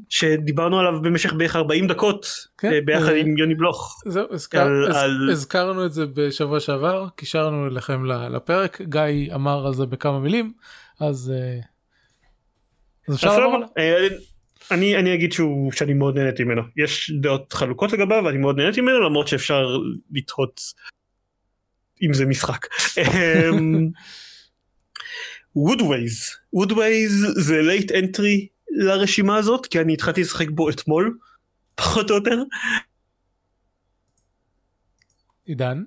שדיברנו עליו במשך בערך 40 דקות כן, ביחד אה, עם יוני בלוך. זהו, הזכר, על, הז, על... הזכרנו את זה בשבוע שעבר קישרנו לכם לפרק גיא אמר על זה בכמה מילים אז, אה, אז אפשר לעבור אני אני אגיד שהוא שאני מאוד נהניתי ממנו יש דעות חלוקות לגביו ואני מאוד נהניתי ממנו למרות שאפשר לתהות אם זה משחק. וודווייז וודווייז זה late entry לרשימה הזאת כי אני התחלתי לשחק בו אתמול פחות או יותר. עידן?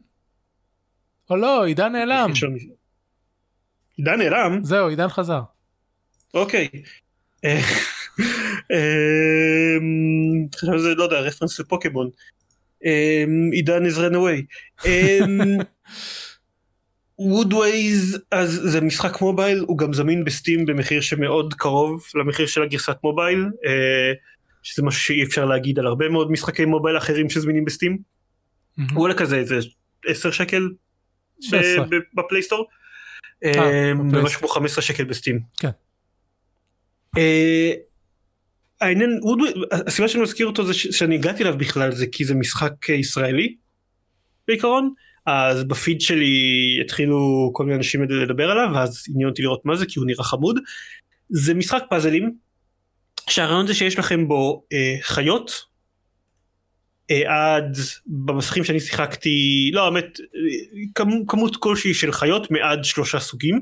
או לא עידן נעלם. עידן נעלם? זהו עידן חזר. אוקיי. אמ, זה לא יודע reference לפוקימון אמ, עידן is run away. וודווייז אמ, אז זה משחק מובייל הוא גם זמין ב Steam במחיר שמאוד קרוב למחיר של הגרסת מובייל אה, שזה משהו שאי אפשר להגיד על הרבה מאוד משחקי מובייל אחרים שזמינים ב Steam. הוא עולה כזה איזה 10 שקל ב Play Store. אה, ומשהו כמו 15 שקל ב Steam. אה, העניין, הסיבה שאני מזכיר אותו זה שאני הגעתי אליו בכלל זה כי זה משחק ישראלי בעיקרון. אז בפיד שלי התחילו כל מיני אנשים לדבר עליו ואז עניין אותי לראות מה זה כי הוא נראה חמוד. זה משחק פאזלים שהרעיון זה שיש לכם בו אה, חיות אה, עד במסכים שאני שיחקתי לא האמת כמות, כמות כלשהי של חיות מעד שלושה סוגים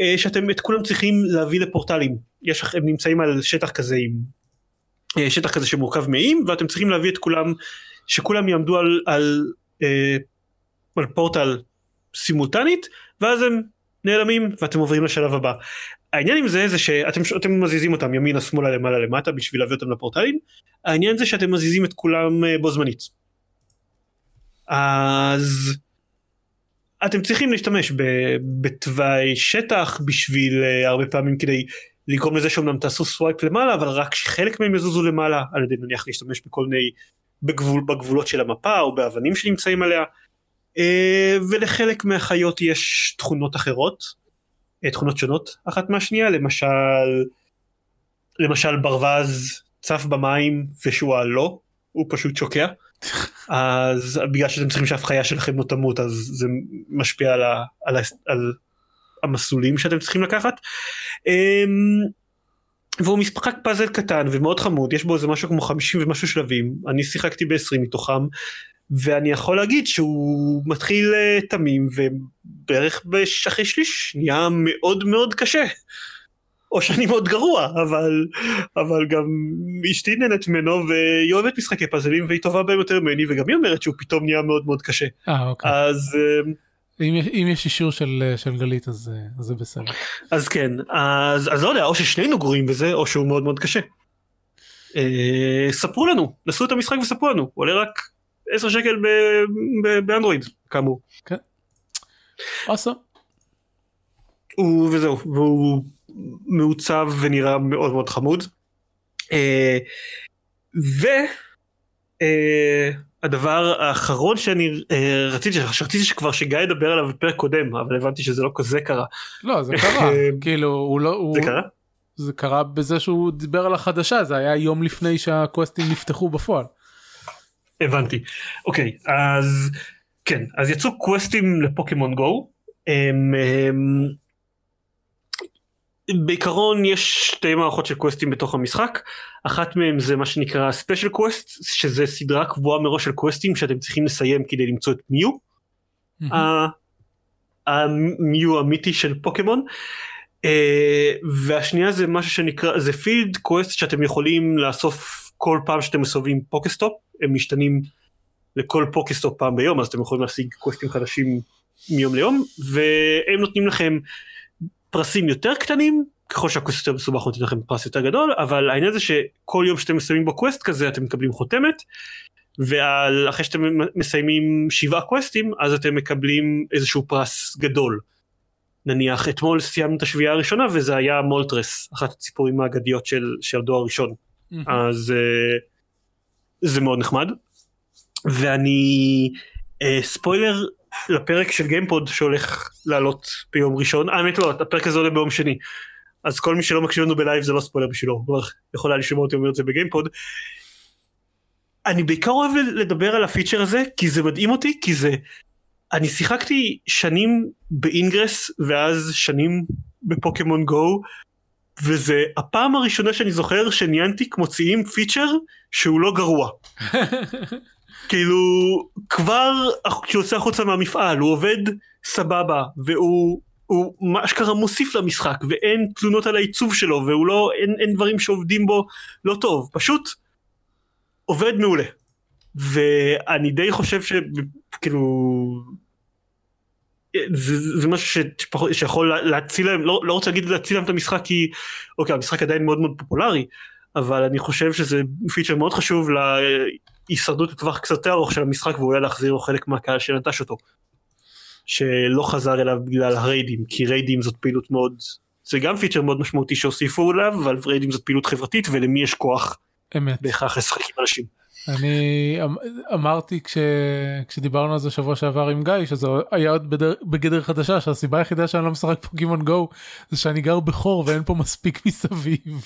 אה, שאתם את כולם צריכים להביא לפורטלים. יש לכם נמצאים על שטח כזה עם אה, שטח כזה שמורכב מאיים ואתם צריכים להביא את כולם שכולם יעמדו על, על, אה, על פורטל סימולטנית ואז הם נעלמים ואתם עוברים לשלב הבא. העניין עם זה זה שאתם מזיזים אותם ימינה שמאלה למעלה למטה בשביל להביא אותם לפורטלים העניין זה שאתם מזיזים את כולם אה, בו זמנית. אז אתם צריכים להשתמש בתוואי שטח בשביל הרבה פעמים כדי לגרום לזה שאומנם תעשו swipe למעלה אבל רק שחלק מהם יזוזו למעלה על ידי נניח להשתמש בכל מיני בגבול, בגבולות של המפה או באבנים שנמצאים עליה. אה, ולחלק מהחיות יש תכונות אחרות אה, תכונות שונות אחת מהשנייה למשל למשל ברווז צף במים ושועל לא הוא פשוט שוקע. אז בגלל שאתם צריכים שאף חיה שלכם לא תמות אז זה משפיע על, ה, על, ה, על המסלולים שאתם צריכים לקחת. אמ, והוא משחק פאזל קטן ומאוד חמוד יש בו איזה משהו כמו 50 ומשהו שלבים אני שיחקתי ב-20 מתוכם ואני יכול להגיד שהוא מתחיל אה, תמים ובערך אחרי שליש נהיה מאוד מאוד קשה. או שאני מאוד גרוע אבל אבל גם אשתי נהנית ממנו והיא אוהבת משחקי פאזלים והיא טובה בהם יותר ממני וגם היא אומרת שהוא פתאום נהיה מאוד מאוד קשה. אה, אוקיי. אז אה, אם, אם יש אישור של, של גלית אז זה בסדר. אז כן אז, אז לא יודע או ששנינו גרועים בזה או שהוא מאוד מאוד קשה. אה, ספרו לנו נסו את המשחק וספרו לנו עולה רק 10 שקל באנדרואיד כאמור. כן. אוסו. וזהו והוא מעוצב ונראה מאוד מאוד חמוד. אה, והדבר אה, האחרון שאני אה, רציתי רציתי שכבר שגיא ידבר עליו בפרק קודם אבל הבנתי שזה לא כזה קרה. לא זה קרה כאילו הוא לא הוא... זה קרה? זה קרה בזה שהוא דיבר על החדשה זה היה יום לפני שהקווסטים נפתחו בפועל. הבנתי אוקיי אז כן אז יצאו קווסטים לפוקימון גו. הם, הם, בעיקרון יש שתי מערכות של קווסטים בתוך המשחק. אחת מהם זה מה שנקרא special quest שזה סדרה קבועה מראש של קווסטים שאתם צריכים לסיים כדי למצוא את מיו. המיו אמיתי של פוקימון. uh, והשנייה זה משהו שנקרא זה field quest שאתם יכולים לאסוף כל פעם שאתם מסובבים PokéStop. הם משתנים לכל PokéStop פעם ביום אז אתם יכולים להשיג קווסטים חדשים מיום ליום והם נותנים לכם פרסים יותר קטנים ככל שהקווסט יותר מסובך נותן לכם פרס יותר גדול אבל העניין זה שכל יום שאתם מסיימים בקווסט כזה אתם מקבלים חותמת ואחרי שאתם מסיימים שבעה קווסטים אז אתם מקבלים איזשהו פרס גדול. נניח אתמול סיימנו את השביעייה הראשונה וזה היה מולטרס אחת הציפורים האגדיות של, של הדור הראשון mm-hmm. אז uh, זה מאוד נחמד ואני uh, ספוילר לפרק של גיימפוד שהולך לעלות ביום ראשון, האמת לא, הפרק הזה עולה ביום שני. אז כל מי שלא מקשיב לנו בלייב זה לא ספוילר בשבילו, כבר יכול היה לשמוע אותי אומר את זה בגיימפוד. אני בעיקר אוהב לדבר על הפיצ'ר הזה כי זה מדהים אותי כי זה אני שיחקתי שנים ב Ingress ואז שנים בפוקימון גו וזה הפעם הראשונה שאני זוכר שניאנטיק מוציאים פיצ'ר שהוא לא גרוע. כאילו כבר כשהוא יוצא החוצה מהמפעל הוא עובד סבבה והוא הוא מה שקרה מוסיף למשחק ואין תלונות על העיצוב שלו והוא לא אין, אין דברים שעובדים בו לא טוב. פשוט עובד מעולה. ואני די חושב שכאילו זה, זה משהו שפחות, שיכול להציל להם לא, לא רוצה להגיד להציל להם את המשחק כי אוקיי המשחק עדיין מאוד מאוד פופולרי אבל אני חושב שזה פיצ'ר מאוד חשוב הישרדות לטווח קצת יותר ארוך של המשחק ואולי להחזיר לו חלק מהקהל שנטש אותו. שלא חזר אליו בגלל הריידים כי ריידים זאת פעילות מאוד זה גם פיצ'ר מאוד משמעותי שהוסיפו אליו אבל ריידים זאת פעילות חברתית ולמי יש כוח אמת. בהכרח לשחק עם אנשים. אני אמ, אמרתי כש... כשדיברנו על זה שבוע שעבר עם גיא שזה היה עוד בדר... בגדר חדשה שהסיבה היחידה שאני לא משחק פוקימון גו זה שאני גר בחור ואין פה מספיק מסביב.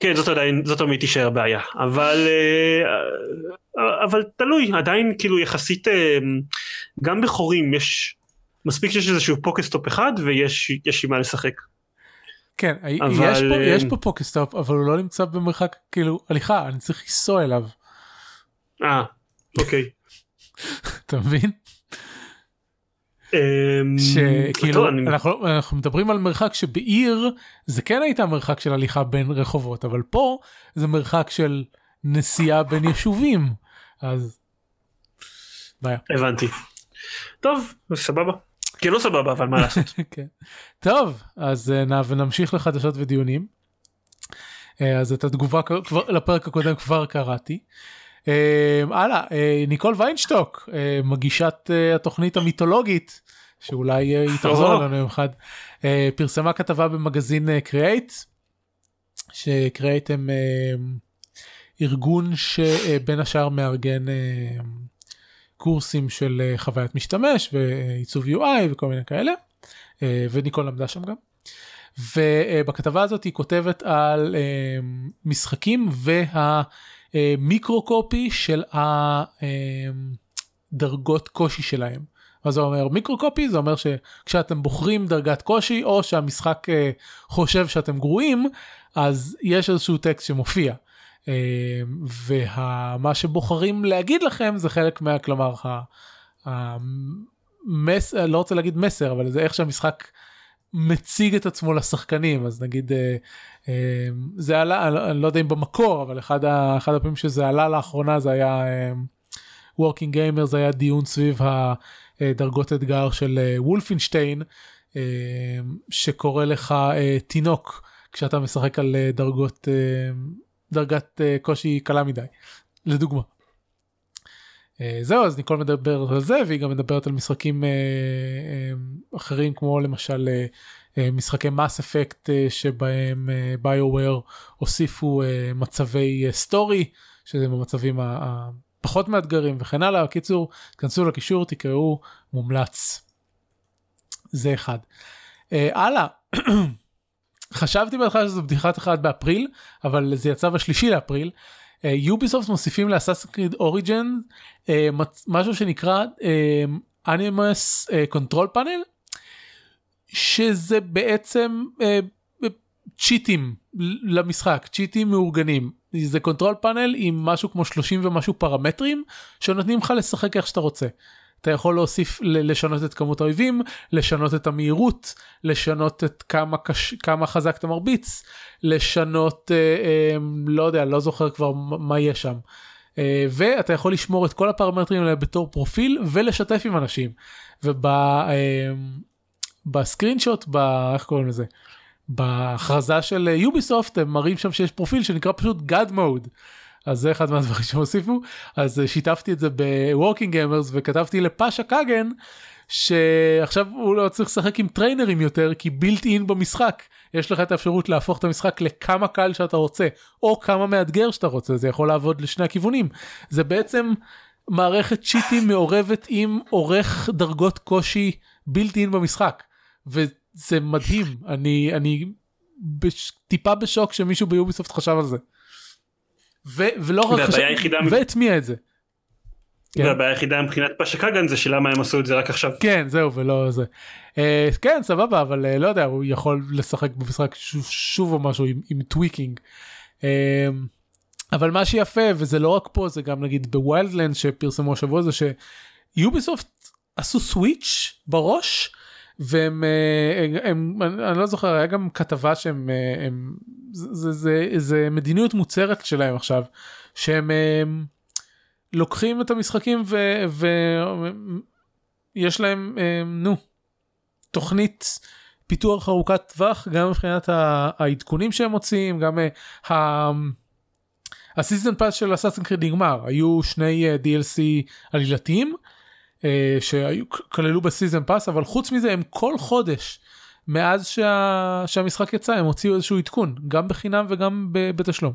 כן זאת עדיין זאת תמיד תישאר בעיה אבל אה, אבל תלוי עדיין כאילו יחסית אה, גם בחורים יש מספיק שיש איזשהו PokéStop אחד ויש יש עם מה לשחק. כן אבל... יש, פה, יש פה PokéStop אבל הוא לא נמצא במרחק כאילו הליכה אני צריך לנסוע אליו. אה אוקיי. אתה מבין? אמ, שכאילו אנחנו, אנחנו מדברים על מרחק שבעיר זה כן הייתה מרחק של הליכה בין רחובות אבל פה זה מרחק של נסיעה בין יישובים אז. בעיה. הבנתי. טוב סבבה. כן לא סבבה אבל מה לעשות. כן. טוב אז אה, נע ונמשיך לחדשות ודיונים. אה, אז את התגובה כבר לפרק הקודם כבר קראתי. הלאה ניקול ויינשטוק מגישת התוכנית המיתולוגית שאולי היא תחזור אלינו יום אחד פרסמה כתבה במגזין קריאייט שקריאייט הם ארגון שבין השאר מארגן קורסים של חוויית משתמש ועיצוב UI וכל מיני כאלה וניקול למדה שם גם. ובכתבה הזאת היא כותבת על משחקים וה... מיקרו קופי של הדרגות קושי שלהם. מה זה אומר מיקרו קופי זה אומר שכשאתם בוחרים דרגת קושי או שהמשחק חושב שאתם גרועים אז יש איזשהו טקסט שמופיע. ומה שבוחרים להגיד לכם זה חלק מה... כלומר, המס... לא רוצה להגיד מסר, אבל זה איך שהמשחק מציג את עצמו לשחקנים, אז נגיד זה עלה, אני לא יודע אם במקור, אבל אחד, ה... אחד הפעמים שזה עלה לאחרונה זה היה Working Gamer, זה היה דיון סביב הדרגות אתגר של וולפינשטיין. שקורא לך תינוק כשאתה משחק על דרגות דרגת קושי קלה מדי לדוגמה. זהו אז ניקול מדברת על זה והיא גם מדברת על משחקים אחרים כמו למשל משחקי Mass Effect שבהם BioWare הוסיפו מצבי story שזה במצבים הפחות מאתגרים וכן הלאה קיצור כנסו לקישור תקראו מומלץ. זה אחד. הלאה. חשבתי בהתחלה שזו בדיחת אחד באפריל אבל זה יצא בשלישי לאפריל. Ubisoft מוסיפים ל Assassin's Creed Origins משהו שנקרא Animus Control Panel שזה בעצם צ'יטים למשחק צ'יטים מאורגנים זה control panel עם משהו כמו 30 ומשהו פרמטרים שנותנים לך לשחק איך שאתה רוצה. אתה יכול להוסיף לשנות את כמות האויבים לשנות את המהירות לשנות את כמה קש... כמה חזק אתה מרביץ לשנות אה, אה, לא יודע לא זוכר כבר מה יש שם. אה, ואתה יכול לשמור את כל הפרמטרים האלה בתור פרופיל ולשתף עם אנשים. וב screenshot איך קוראים לזה? בהכרזה של Ubisoft הם מראים שם שיש פרופיל שנקרא פשוט God mode. אז זה אחד מהדברים שהם הוסיפו אז שיתפתי את זה ב Working Gamers וכתבתי לפאשה קאגן שעכשיו הוא לא צריך לשחק עם טריינרים יותר כי בילט אין במשחק. יש לך את האפשרות להפוך את המשחק לכמה קל שאתה רוצה או כמה מאתגר שאתה רוצה. זה יכול לעבוד לשני הכיוונים. זה בעצם מערכת צ'יטים מעורבת עם עורך דרגות קושי בילט אין במשחק וזה מדהים אני אני בש, טיפה בשוק שמישהו ביוביסופט חשב על זה. ו- ולא רק חשב, והטמיע את זה. כן. והבעיה היחידה מבחינת פשקגן זה שלמה הם עשו את זה רק עכשיו. כן זהו ולא זה. Uh, כן סבבה אבל אה, לא יודע הוא יכול לשחק במשחק שוב, שוב או משהו עם, עם tweaking. אה, אבל מה שיפה וזה לא רק פה זה גם נגיד ב Wildlands שפרסמו השבוע זה ש Ubisoft עשו סוויץ' בראש והם הם, הם, אני לא זוכר היה גם כתבה שהם הם, זה, זה, זה, מדיניות מוצהרת שלהם עכשיו שהם הם, לוקחים את המשחקים ויש להם הם, נו תוכנית פיתוח ארוכת טווח גם מבחינת העדכונים שהם מוציאים גם ה season pass של Assassin's Creed נגמר. היו שני DLC עלילתיים אה, שכללו ב season pass אבל חוץ מזה הם כל חודש מאז שה... שהמשחק יצא הם הוציאו איזשהו עדכון גם בחינם וגם בתשלום.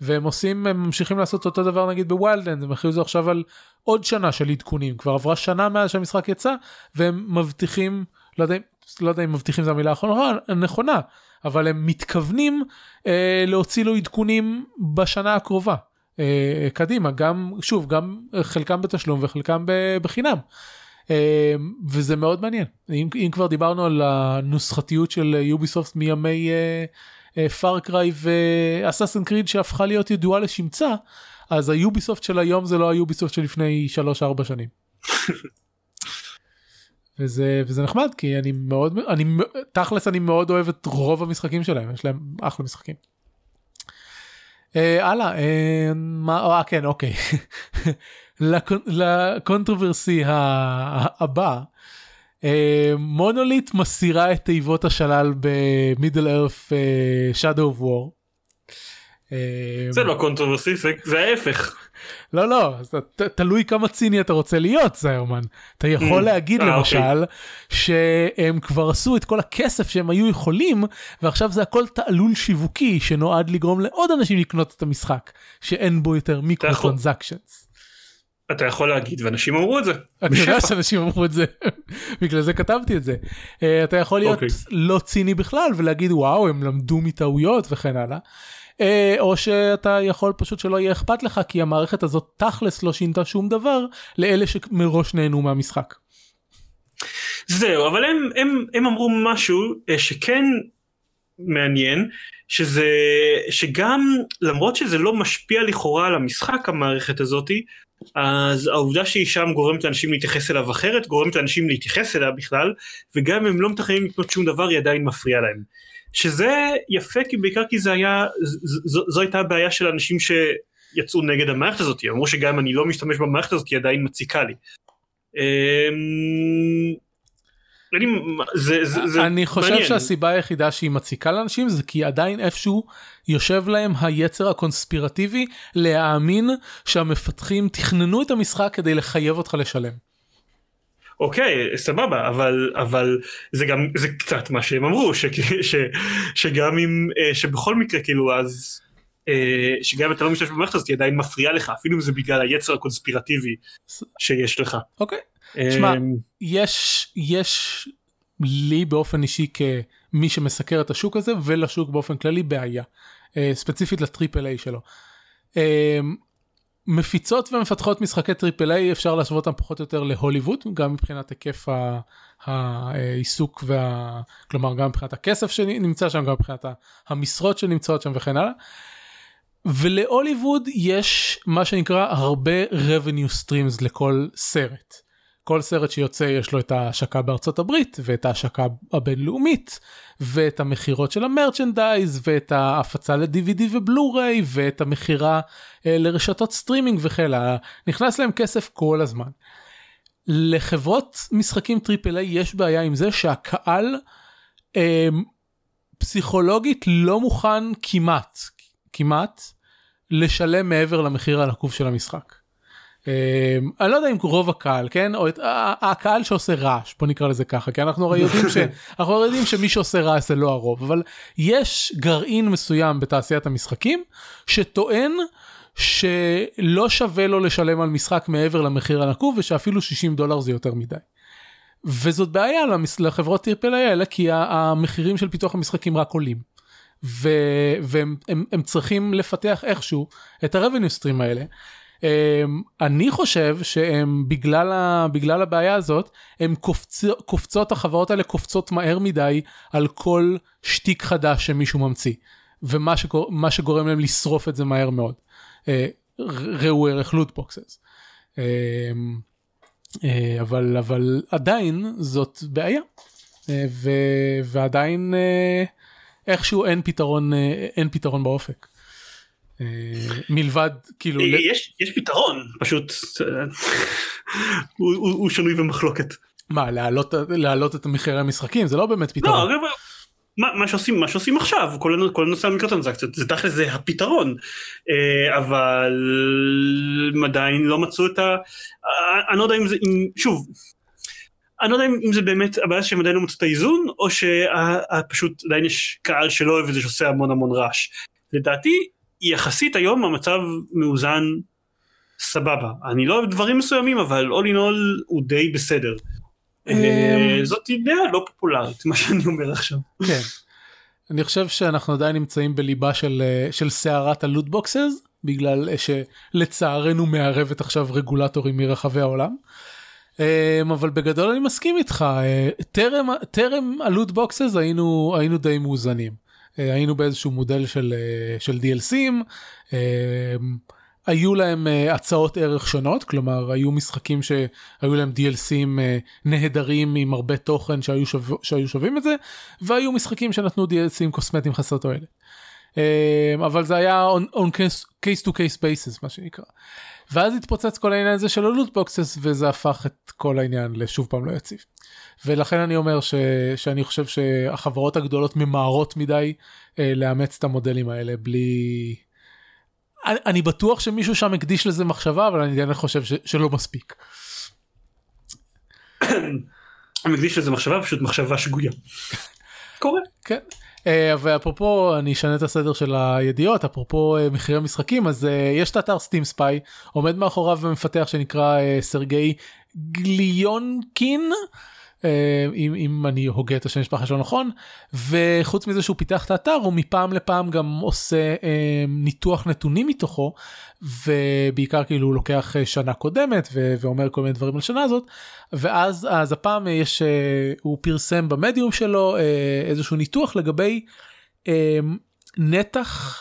והם עושים הם ממשיכים לעשות אותו דבר נגיד ב Wildlands הם הכריזו עכשיו על עוד שנה של עדכונים כבר עברה שנה מאז שהמשחק יצא והם מבטיחים לא יודע, לא יודע אם מבטיחים זו המילה הנכונה אבל הם מתכוונים אה, להוציא לו עדכונים בשנה הקרובה. אה, קדימה גם שוב גם חלקם בתשלום וחלקם בחינם. אה, וזה מאוד מעניין אם, אם כבר דיברנו על הנוסחתיות של יוביסופט מימי פארקריי ואסאסן קריד שהפכה להיות ידועה לשמצה אז היוביסופט של היום זה לא היוביסופט של לפני 3-4 שנים. וזה וזה נחמד כי אני מאוד אני תכלס אני מאוד אוהב את רוב המשחקים שלהם יש להם אחלה משחקים. אה, הלאה אה, מה אה, כן אוקיי ל controversy הבא מונוליט מסירה את תיבות השלל ב Middle-earth Shadow of War. זה לא controversy זה ההפך. לא לא תלוי כמה ציני אתה רוצה להיות זיירמן אתה יכול אממ. להגיד אה, למשל אוקיי. שהם כבר עשו את כל הכסף שהם היו יכולים ועכשיו זה הכל תעלול שיווקי שנועד לגרום לעוד אנשים לקנות את המשחק שאין בו יותר מיקרו טרנזקשנס. אתה יכול להגיד ואנשים אמרו את זה. אני יודע שאנשים אמרו את זה בגלל זה כתבתי את זה. Uh, אתה יכול להיות okay. אוקיי. לא ציני בכלל ולהגיד וואו הם למדו מטעויות וכן הלאה. אה, או שאתה יכול פשוט שלא יהיה אכפת לך כי המערכת הזאת תכלס לא שינתה שום דבר לאלה שמראש נהנו מהמשחק. זהו אבל הם הם הם אמרו משהו אה, שכן מעניין שזה שגם למרות שזה לא משפיע לכאורה על המשחק המערכת הזאתי אז העובדה שהיא שם גורמת לאנשים להתייחס אליו אחרת גורמת לאנשים להתייחס אליה בכלל וגם אם הם לא מתכננים לקנות שום דבר היא עדיין מפריעה להם. שזה יפה כי בעיקר כי זה היה זו, זו הייתה הבעיה של אנשים שיצאו נגד המערכת הזאת אמרו שגם אם אני לא משתמש במערכת הזאת היא עדיין מציקה לי. אמ, אני, זה, זה, זה אני חושב מעניין. שהסיבה היחידה שהיא מציקה לאנשים זה כי עדיין איפשהו יושב להם היצר הקונספירטיבי להאמין שהמפתחים תכננו את המשחק כדי לחייב אותך לשלם. אוקיי סבבה אבל אבל זה גם זה קצת מה שהם אמרו ש, ש, שגם אם אה, שבכל מקרה כאילו אז אה, שגם אם אתה לא משתמש במערכת הזאת היא עדיין מפריעה לך אפילו אם זה בגלל היצר הקונספירטיבי שיש לך. אוקיי. שמע, אמ, יש, יש לי באופן אישי כמי שמסקר את השוק הזה ולשוק באופן כללי בעיה, אה, ספציפית ל triple A שלו. מפיצות ומפתחות משחקי triple A אפשר להשוות אותם פחות או יותר להוליווד גם מבחינת היקף העיסוק וה... כלומר גם מבחינת הכסף שנמצא שם גם מבחינת המשרות שנמצאות שם וכן הלאה. ולהוליווד יש מה שנקרא הרבה revenue streams לכל סרט. כל סרט שיוצא יש לו את ההשקה בארצות הברית ואת ההשקה הבינלאומית ואת המכירות של ה merchandise ואת ההפצה ל-DVD ובלו-ריי ואת המכירה אה, לרשתות סטרימינג וכן הלאה. נכנס להם כסף כל הזמן. לחברות משחקים triple A יש בעיה עם זה שהקהל אה, פסיכולוגית לא מוכן כמעט כמעט לשלם מעבר למחיר הנקוב של המשחק. אמ, אני לא יודע אם רוב הקהל כן או את הקהל שעושה רעש בוא נקרא לזה ככה כי אנחנו הרי יודעים שאנחנו יודעים שמי שעושה רעש זה לא הרוב אבל יש גרעין מסוים בתעשיית המשחקים שטוען שלא שווה לו לשלם על משחק מעבר למחיר הנקוב ושאפילו 60 דולר זה יותר מדי. וזאת בעיה לחברות טירפל האלה כי המחירים של פיתוח המשחקים רק עולים. והם הם, הם צריכים לפתח איכשהו את ה-revenue stream האלה. Um, אני חושב שהם בגלל, ה, בגלל הבעיה הזאת הם קופצ, קופצות החברות האלה קופצות מהר מדי על כל שטיק חדש שמישהו ממציא ומה שגור, שגורם להם לשרוף את זה מהר מאוד. Uh, ראו ערך לוטבוקסס. Uh, uh, אבל אבל עדיין זאת בעיה uh, ו, ועדיין איכשהו אין פתרון אין פתרון באופק. אה, מלבד כאילו אה, יש יש פתרון פשוט אה, הוא שנוי במחלוקת. מה להעלות להעלות את המחירי המשחקים זה לא באמת פתרון. לא, מה, מה שעושים מה שעושים עכשיו כל, כל נושא המיקרוטרנזקציות זה תכל'ס זה הפתרון אבל עדיין לא מצאו את ה... אני לא יודע אם זה אם, שוב אני לא יודע אם זה באמת הבעיה שהם עדיין לא מצאו את האיזון או שפשוט עדיין יש קהל שלא אוהב את זה שעושה המון המון רעש. לדעתי יחסית היום המצב מאוזן סבבה אני לא אוהב דברים מסוימים אבל all in all הוא די בסדר. אה, זאת אידאה לא פופולרית מה שאני אומר עכשיו. כן. אני חושב שאנחנו עדיין נמצאים בליבה של אה, של סערת הלוטבוקסס בגלל שלצערנו מערבת עכשיו רגולטורים מרחבי העולם. אה, אבל בגדול אני מסכים איתך טרם טרם הלוטבוקסס היינו היינו די מאוזנים. אה, היינו באיזשהו מודל של, אה, של DLCים, אה, היו להם הצעות ערך שונות, כלומר היו משחקים שהיו להם DLCים נהדרים עם הרבה תוכן שהיו, שו, שהיו שווים את זה, והיו משחקים שנתנו DLCים קוסמטיים חסר תועלת. אבל זה היה on, on case, case to case basis מה שנקרא. ואז התפוצץ כל העניין הזה של הלוטבוקסס וזה הפך את כל העניין לשוב פעם לא יציב. ולכן אני אומר ש, שאני חושב שהחברות הגדולות ממהרות מדי אה, לאמץ את המודלים האלה בלי... אני, אני בטוח שמישהו שם הקדיש לזה מחשבה אבל אני עדיין חושב ש, שלא מספיק. אני מקדיש לזה מחשבה פשוט מחשבה שגויה. קורה. כן. Uh, ואפרופו אני אשנה את הסדר של הידיעות אפרופו uh, מחירי משחקים אז uh, יש את האתר סטים ספיי עומד מאחוריו מפתח שנקרא סרגי גליונקין אה, אם, אם אני הוגה את השם משפחה שלו נכון וחוץ מזה שהוא פיתח את האתר הוא מפעם לפעם גם עושה אה, ניתוח נתונים מתוכו ובעיקר כאילו הוא לוקח אה, שנה קודמת ו- ואומר כל מיני דברים על שנה הזאת ואז אז הפעם יש הוא פרסם במדיום שלו איזשהו ניתוח לגבי נתח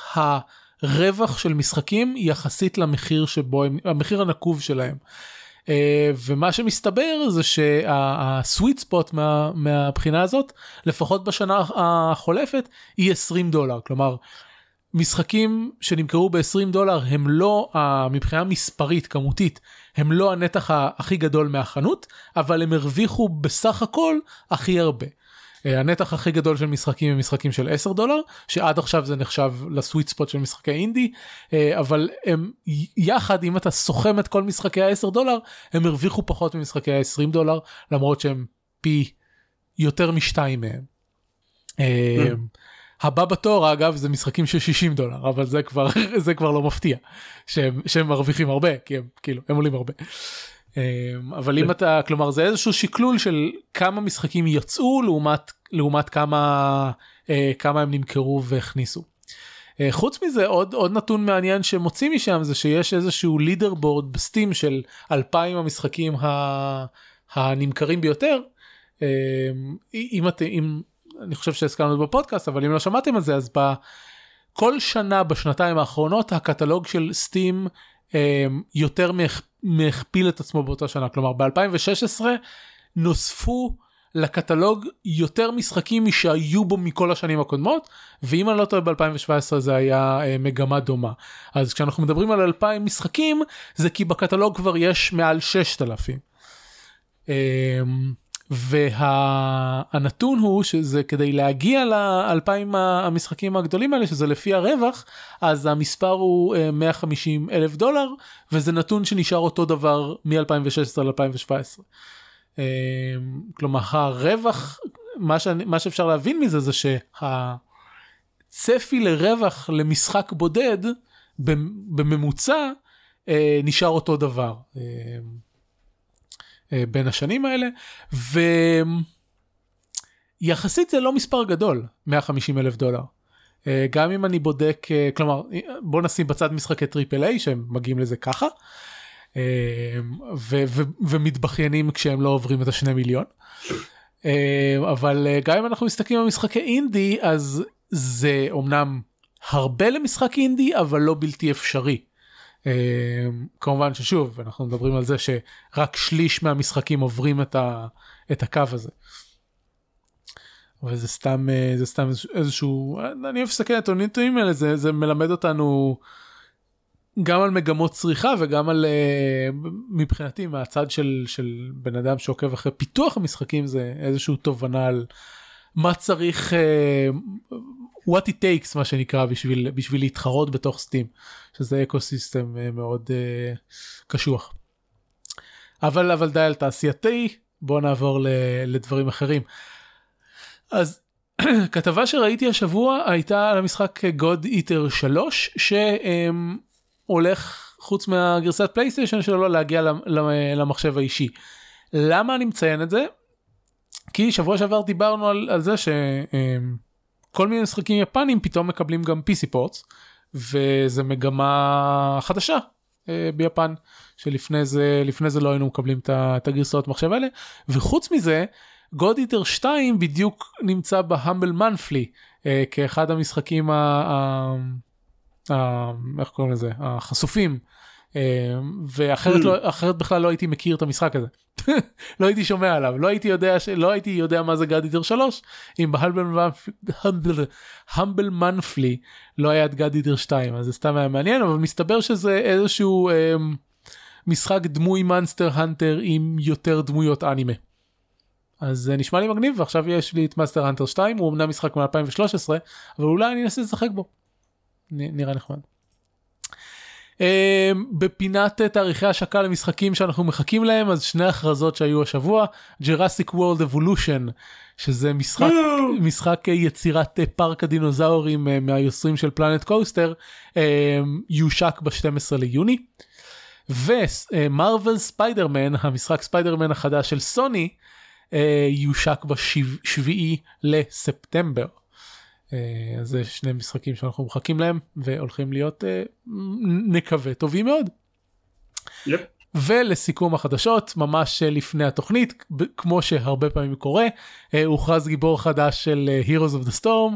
הרווח של משחקים יחסית למחיר שבו הם המחיר הנקוב שלהם. Uh, ומה שמסתבר זה שהסוויט ספוט מה, מהבחינה הזאת לפחות בשנה החולפת היא 20 דולר כלומר משחקים שנמכרו ב-20 דולר הם לא מבחינה מספרית כמותית הם לא הנתח הכי גדול מהחנות אבל הם הרוויחו בסך הכל הכי הרבה. אה, הנתח הכי גדול של משחקים הם משחקים של 10 דולר שעד עכשיו זה נחשב לסוויט ספוט של משחקי אינדי אה, אבל הם יחד אם אתה סוכם את כל משחקי ה-10 דולר הם הרוויחו פחות ממשחקי ה-20 דולר למרות שהם פי יותר משתיים מהם. mm. הבא בתור אגב זה משחקים של 60 דולר אבל זה כבר זה כבר לא מפתיע שהם, שהם מרוויחים הרבה כי הם כאילו הם עולים הרבה. אמ, אבל אם אתה כלומר זה איזשהו שקלול של כמה משחקים יצאו לעומת לעומת כמה אה, כמה הם נמכרו והכניסו. אה, חוץ מזה עוד עוד נתון מעניין שמוציא משם זה שיש איזשהו לידר בורד בסטים של 2,000 המשחקים הנמכרים ביותר. אמ, אם אתם אם אני חושב שהזכרנו בפודקאסט אבל אם לא שמעתם על זה אז בכל שנה בשנתיים האחרונות הקטלוג של סטים אמ, יותר מהכפיל את עצמו באותה שנה כלומר ב2016 נוספו לקטלוג יותר משחקים משהיו בו מכל השנים הקודמות ואם אני לא טועה ב2017 זה היה אה, מגמה דומה אז כשאנחנו מדברים על 2,000 משחקים זה כי בקטלוג כבר יש מעל 6,000. והנתון הוא שזה כדי להגיע לאלפיים המשחקים הגדולים האלה שזה לפי הרווח אז המספר הוא 150 אה, אלף דולר וזה נתון שנשאר אותו דבר מ-2016 ל-2017. אה, כלומר הרווח מה, שאני, מה שאפשר להבין מזה זה שהצפי לרווח למשחק בודד בממוצע אה, נשאר אותו דבר. אה, בין השנים האלה ויחסית זה לא מספר גדול 150 אלף דולר. אה, גם אם אני בודק אה, כלומר בוא נשים בצד משחקי triple A שהם מגיעים לזה ככה ו- ו- ומתבכיינים כשהם לא עוברים את השני מיליון. אבל גם אם אנחנו מסתכלים על משחקי אינדי אז זה אמנם הרבה למשחק אינדי אבל לא בלתי אפשרי. אמ, כמובן ששוב אנחנו מדברים על זה שרק שליש מהמשחקים עוברים את, ה, את הקו הזה. וזה סתם אה, זה סתם איזשהו אני אוהב לסתכל את הנתונים האלה זה, זה מלמד אותנו גם על מגמות צריכה וגם על אה, מבחינתי מהצד של של בן אדם שעוקב אחרי פיתוח המשחקים זה איזשהו תובנה על מה צריך אה, what it takes מה שנקרא בשביל בשביל להתחרות בתוך Steam שזה ecosystem אה, מאוד אה, קשוח. אבל אבל די על תעשייתי בוא נעבור ל, לדברים אחרים. אז כתבה שראיתי השבוע הייתה על המשחק God Eater 3 שהולך חוץ מהגרסת PlayStation שלו להגיע למחשב האישי. למה אני מציין את זה? כי שבוע שעבר דיברנו על, על זה ש... כל מיני משחקים יפנים פתאום מקבלים גם PC פורטס וזה מגמה חדשה אה, ביפן שלפני זה זה לא היינו מקבלים את הגרסאות מחשב האלה. וחוץ מזה God Eater 2 בדיוק נמצא בהמבל מנפלי אה, כאחד המשחקים ה... ה... ה... איך קוראים לזה? החשופים ואחרת לא, אחרת בכלל לא הייתי מכיר את המשחק הזה. לא הייתי שומע עליו לא הייתי יודע שלא הייתי יודע מה זה God Eater 3 אם ב Humble Monthly לא היה את God Eater 2 אז זה סתם היה מעניין אבל מסתבר שזה איזשהו אה, משחק דמוי Monster Hunter עם יותר דמויות אנימה. אז זה נשמע לי מגניב ועכשיו יש לי את Monster Hunter 2 הוא אמנם משחק מ-2013 אבל אולי אני אנסה לשחק בו. נראה נחמד. Uh, בפינת תאריכי השקה למשחקים שאנחנו מחכים להם אז שני הכרזות שהיו השבוע Jurassic World Evolution שזה משחק משחק יצירת פארק הדינוזאורים uh, מהיוצרים של Planet Coaster uh, יושק ב-12 ליוני. ומרוויל ספיידרמן המשחק ספיידרמן החדש של סוני יושק בשביעי לספטמבר. אה, אז זה שני משחקים שאנחנו מחכים להם והולכים להיות אה, נקווה טובים מאוד. Yep. ולסיכום החדשות ממש לפני התוכנית כמו שהרבה פעמים קורה הוכרז גיבור חדש של Heroes of the Storm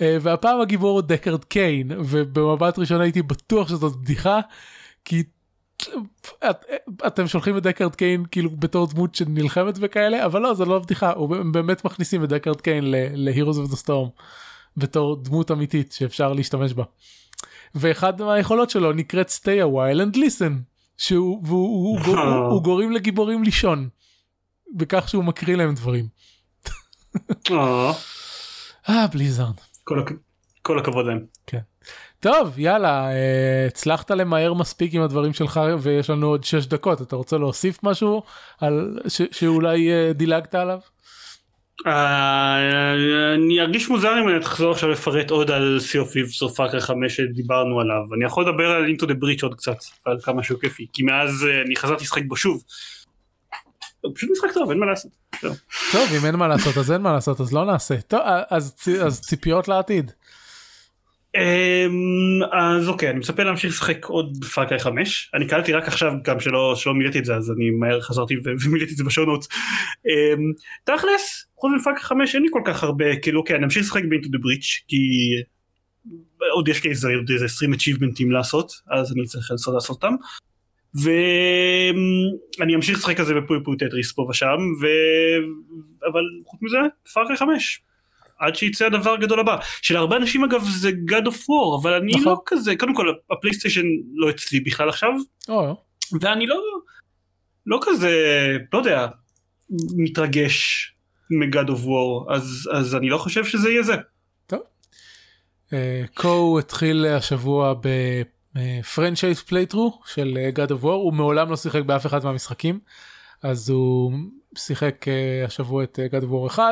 והפעם הגיבור הוא דקארד קיין ובמבט ראשון הייתי בטוח שזאת בדיחה כי את, אתם שולחים את דקארד קיין כאילו בתור דמות שנלחמת וכאלה אבל לא זה לא בדיחה הם באמת מכניסים את דקארד קיין ל-Heroes of the Storm בתור דמות אמיתית שאפשר להשתמש בה. ואחד מהיכולות שלו נקראת stay a while and listen שהוא והוא, הוא, הוא, הוא גורם לגיבורים לישון בכך שהוא מקריא להם דברים. אה בליזארד. כל הכבוד להם. כן. טוב יאללה אה, הצלחת למהר מספיק עם הדברים שלך ויש לנו עוד 6 דקות אתה רוצה להוסיף משהו על ש, שאולי אה, דילגת עליו. אה, אני ארגיש מוזר אם אני תחזור עכשיו לפרט עוד על Sea of Thieves או Far Cry 5 שדיברנו עליו אני יכול לדבר על Into the Breach עוד קצת על כמה שהוא כיפי כי מאז אני חזרתי לשחק בו שוב. הוא פשוט משחק טוב אין מה לעשות. טוב אם אין מה לעשות אז אין מה לעשות אז לא נעשה טוב אז, אז ציפיות לעתיד. אמ, אז אוקיי אני מצפה להמשיך לשחק עוד ב-Far Cry 5 אני קלטתי רק עכשיו גם שלא שלא מילאתי את זה אז אני מהר חזרתי ומילאתי את זה בשונות אמ, תכלס חוץ מ-Far Cry 5 אין לי כל כך הרבה כאילו אוקיי אני אמשיך לשחק ב-Into the Breach כי עוד יש לי איזה 20 achievement ים לעשות אז אני צריך לנסות לעשות אותם. ואני אמשיך לשחק על זה ב-Puyo Puyo Tetris פה ושם ו... אבל חוץ מזה Far Cry 5 עד שיצא הדבר הגדול הבא שלהרבה אנשים אגב זה God of War אבל אני נכון. לא כזה קודם כל הפלייסטיישן לא אצלי בכלל עכשיו או. ואני לא לא כזה לא יודע מתרגש מ-God of War אז אז אני לא חושב שזה יהיה זה. טוב. קו uh, התחיל השבוע ב-franchise playthrough של uh, God of War הוא מעולם לא שיחק באף אחד מהמשחקים אז הוא שיחק uh, השבוע את uh, God of War 1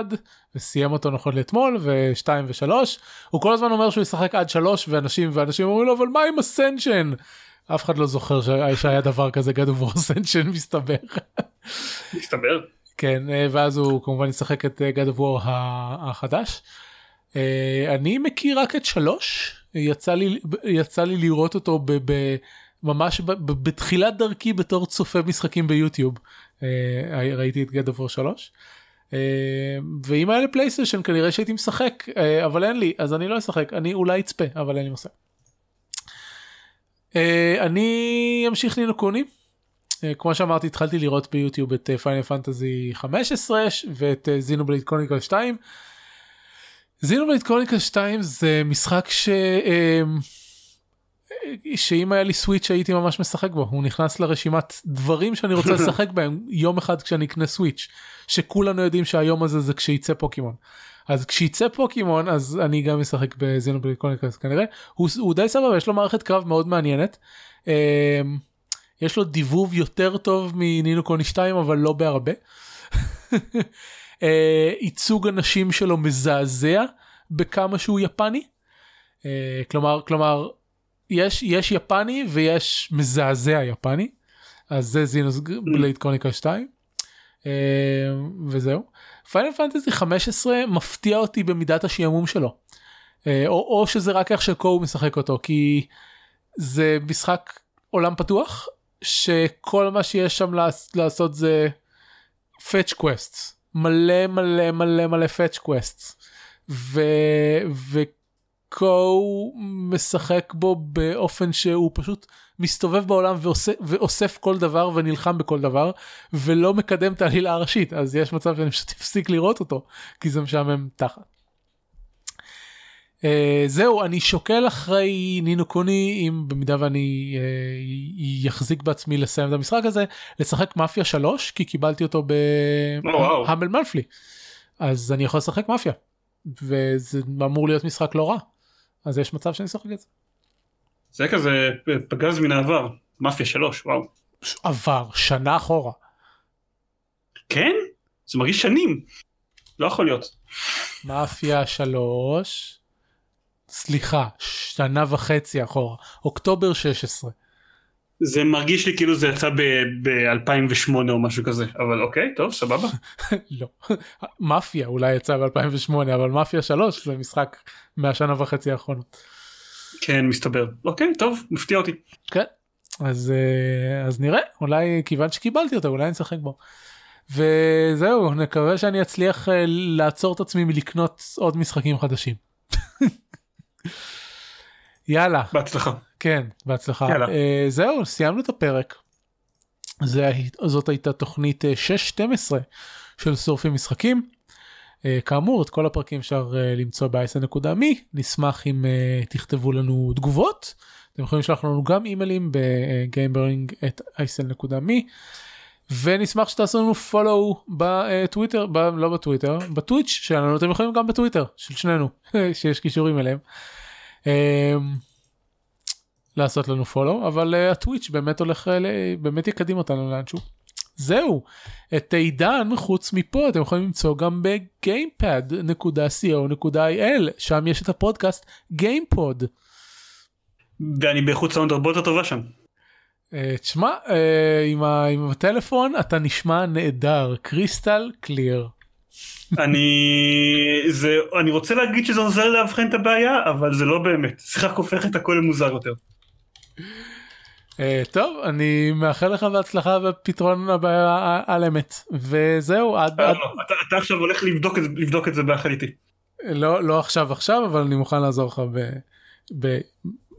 וסיים אותו נכון לאתמול ו2 ו3 הוא כל הזמן אומר שהוא ישחק עד 3 ואנשים ואנשים אומרים לו אבל מה עם אסנשן אף אחד לא זוכר שהיה דבר כזה God of War אסנשן מסתבר. מסתבר. כן uh, ואז הוא כמובן ישחק את God of War החדש. אני מכיר רק את 3 יצא לי יצא לי לראות אותו ב... ב ממש בתחילת דרכי בתור צופה משחקים ביוטיוב אה, ראיתי את God of War 3. ואם היה לי פלייסטיישן כנראה שהייתי משחק אה, אבל אין לי אז אני לא אשחק אני אולי אצפה אבל אין לי מושג. אה, אני אמשיך לינוקונים. כמו שאמרתי התחלתי לראות ביוטיוב את Final Fantasy 15 ואת Xenoblade Chronicles 2. Xenoblade Chronicles 2 זה משחק ש... שאם היה לי Switch הייתי ממש משחק בו הוא נכנס לרשימת דברים שאני רוצה לשחק בהם יום אחד כשאני אקנה Switch שכולנו יודעים שהיום הזה זה כשיצא פוקימון. אז כשיצא פוקימון אז אני גם אשחק בזינובליד קוניקס כנראה הוא, הוא די סבבה יש לו מערכת קרב מאוד מעניינת. אמ, יש לו דיבוב יותר טוב מנינו קוני 2 אבל לא בהרבה. אה, ייצוג הנשים שלו מזעזע בכמה שהוא יפני. אה, כלומר כלומר יש יש יפני ויש מזעזע יפני. אז זה זינוס בלייד קוניקה 2 וזהו. פיינל פנטזי 15 מפתיע אותי במידת השעמום שלו. אה, או, או שזה רק איך שקו משחק אותו כי זה משחק עולם פתוח שכל מה שיש שם לעשות זה fetch quests. מלא מלא מלא מלא fetch quests. ו... ו... קו משחק בו באופן שהוא פשוט מסתובב בעולם ועושה, ואוסף כל דבר ונלחם בכל דבר ולא מקדם את העלילה הראשית אז יש מצב שאני פשוט אפסיק לראות אותו כי זה משעמם תחת. Uh, זהו אני שוקל אחרי נינו קוני אם במידה ואני uh, יחזיק בעצמי לסיים את המשחק הזה לשחק מאפיה 3 כי קיבלתי אותו בהמל oh, wow. מנפלי אז אני יכול לשחק מאפיה וזה אמור להיות משחק לא רע. אז יש מצב שאני אשחק את זה. זה כזה פגז מן העבר, מאפיה 3, וואו. עבר, שנה אחורה. כן? זה מרגיש שנים. לא יכול להיות. מאפיה 3, סליחה, שנה וחצי אחורה, אוקטובר 16. זה מרגיש לי כאילו זה יצא ב-2008 או משהו כזה אבל אוקיי טוב סבבה. לא מאפיה אולי יצא ב-2008 אבל מאפיה 3 זה משחק מהשנה וחצי האחרונות. כן מסתבר אוקיי טוב מפתיע אותי. כן. אז אה, אז נראה אולי כיוון שקיבלתי אותו אולי אני אשחק בו. וזהו נקווה שאני אצליח אה, לעצור את עצמי מלקנות עוד משחקים חדשים. יאללה בהצלחה. כן בהצלחה יאללה. אה, זהו סיימנו את הפרק. זה, זאת הייתה תוכנית אה, 6-12 של שורפים משחקים. אה, כאמור את כל הפרקים אפשר אה, למצוא ב-isn.me נשמח אם אה, תכתבו לנו תגובות. אתם יכולים לשלוח לנו גם אימיילים ב-gamering@isn.me ונשמח שתעשו לנו follow בטוויטר ב, לא בטוויטר בטוויץ' שלנו אתם יכולים גם בטוויטר של שנינו שיש קישורים אליהם. לעשות לנו follow אבל uh, הטוויץ' באמת הולך uh, באמת יקדים אותנו לאנשהו. זהו את עידן חוץ מפה אתם יכולים למצוא גם ב-gamepad.co.il שם יש את הפודקאסט GamePod. ואני באיכות סאונד הרבה יותר טובה שם. Uh, תשמע uh, עם, ה- עם הטלפון אתה נשמע נהדר crystal clear. אני זה אני רוצה להגיד שזה עוזר לאבחן את הבעיה אבל זה לא באמת רק הופך את הכל למוזר יותר. Uh, טוב אני מאחל לך בהצלחה בפתרון הבעיה על אמת וזהו עד, אה, עד לא, אתה, אתה עכשיו הולך לבדוק את זה לבדוק את זה ביחד איתי. לא לא עכשיו עכשיו אבל אני מוכן לעזור לך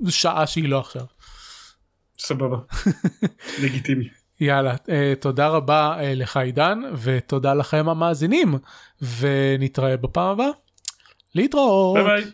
בשעה שהיא לא עכשיו. סבבה. לגיטימי. יאללה אה, תודה רבה אה, לך עידן ותודה לכם המאזינים ונתראה בפעם הבאה. להתראות. ביי ביי.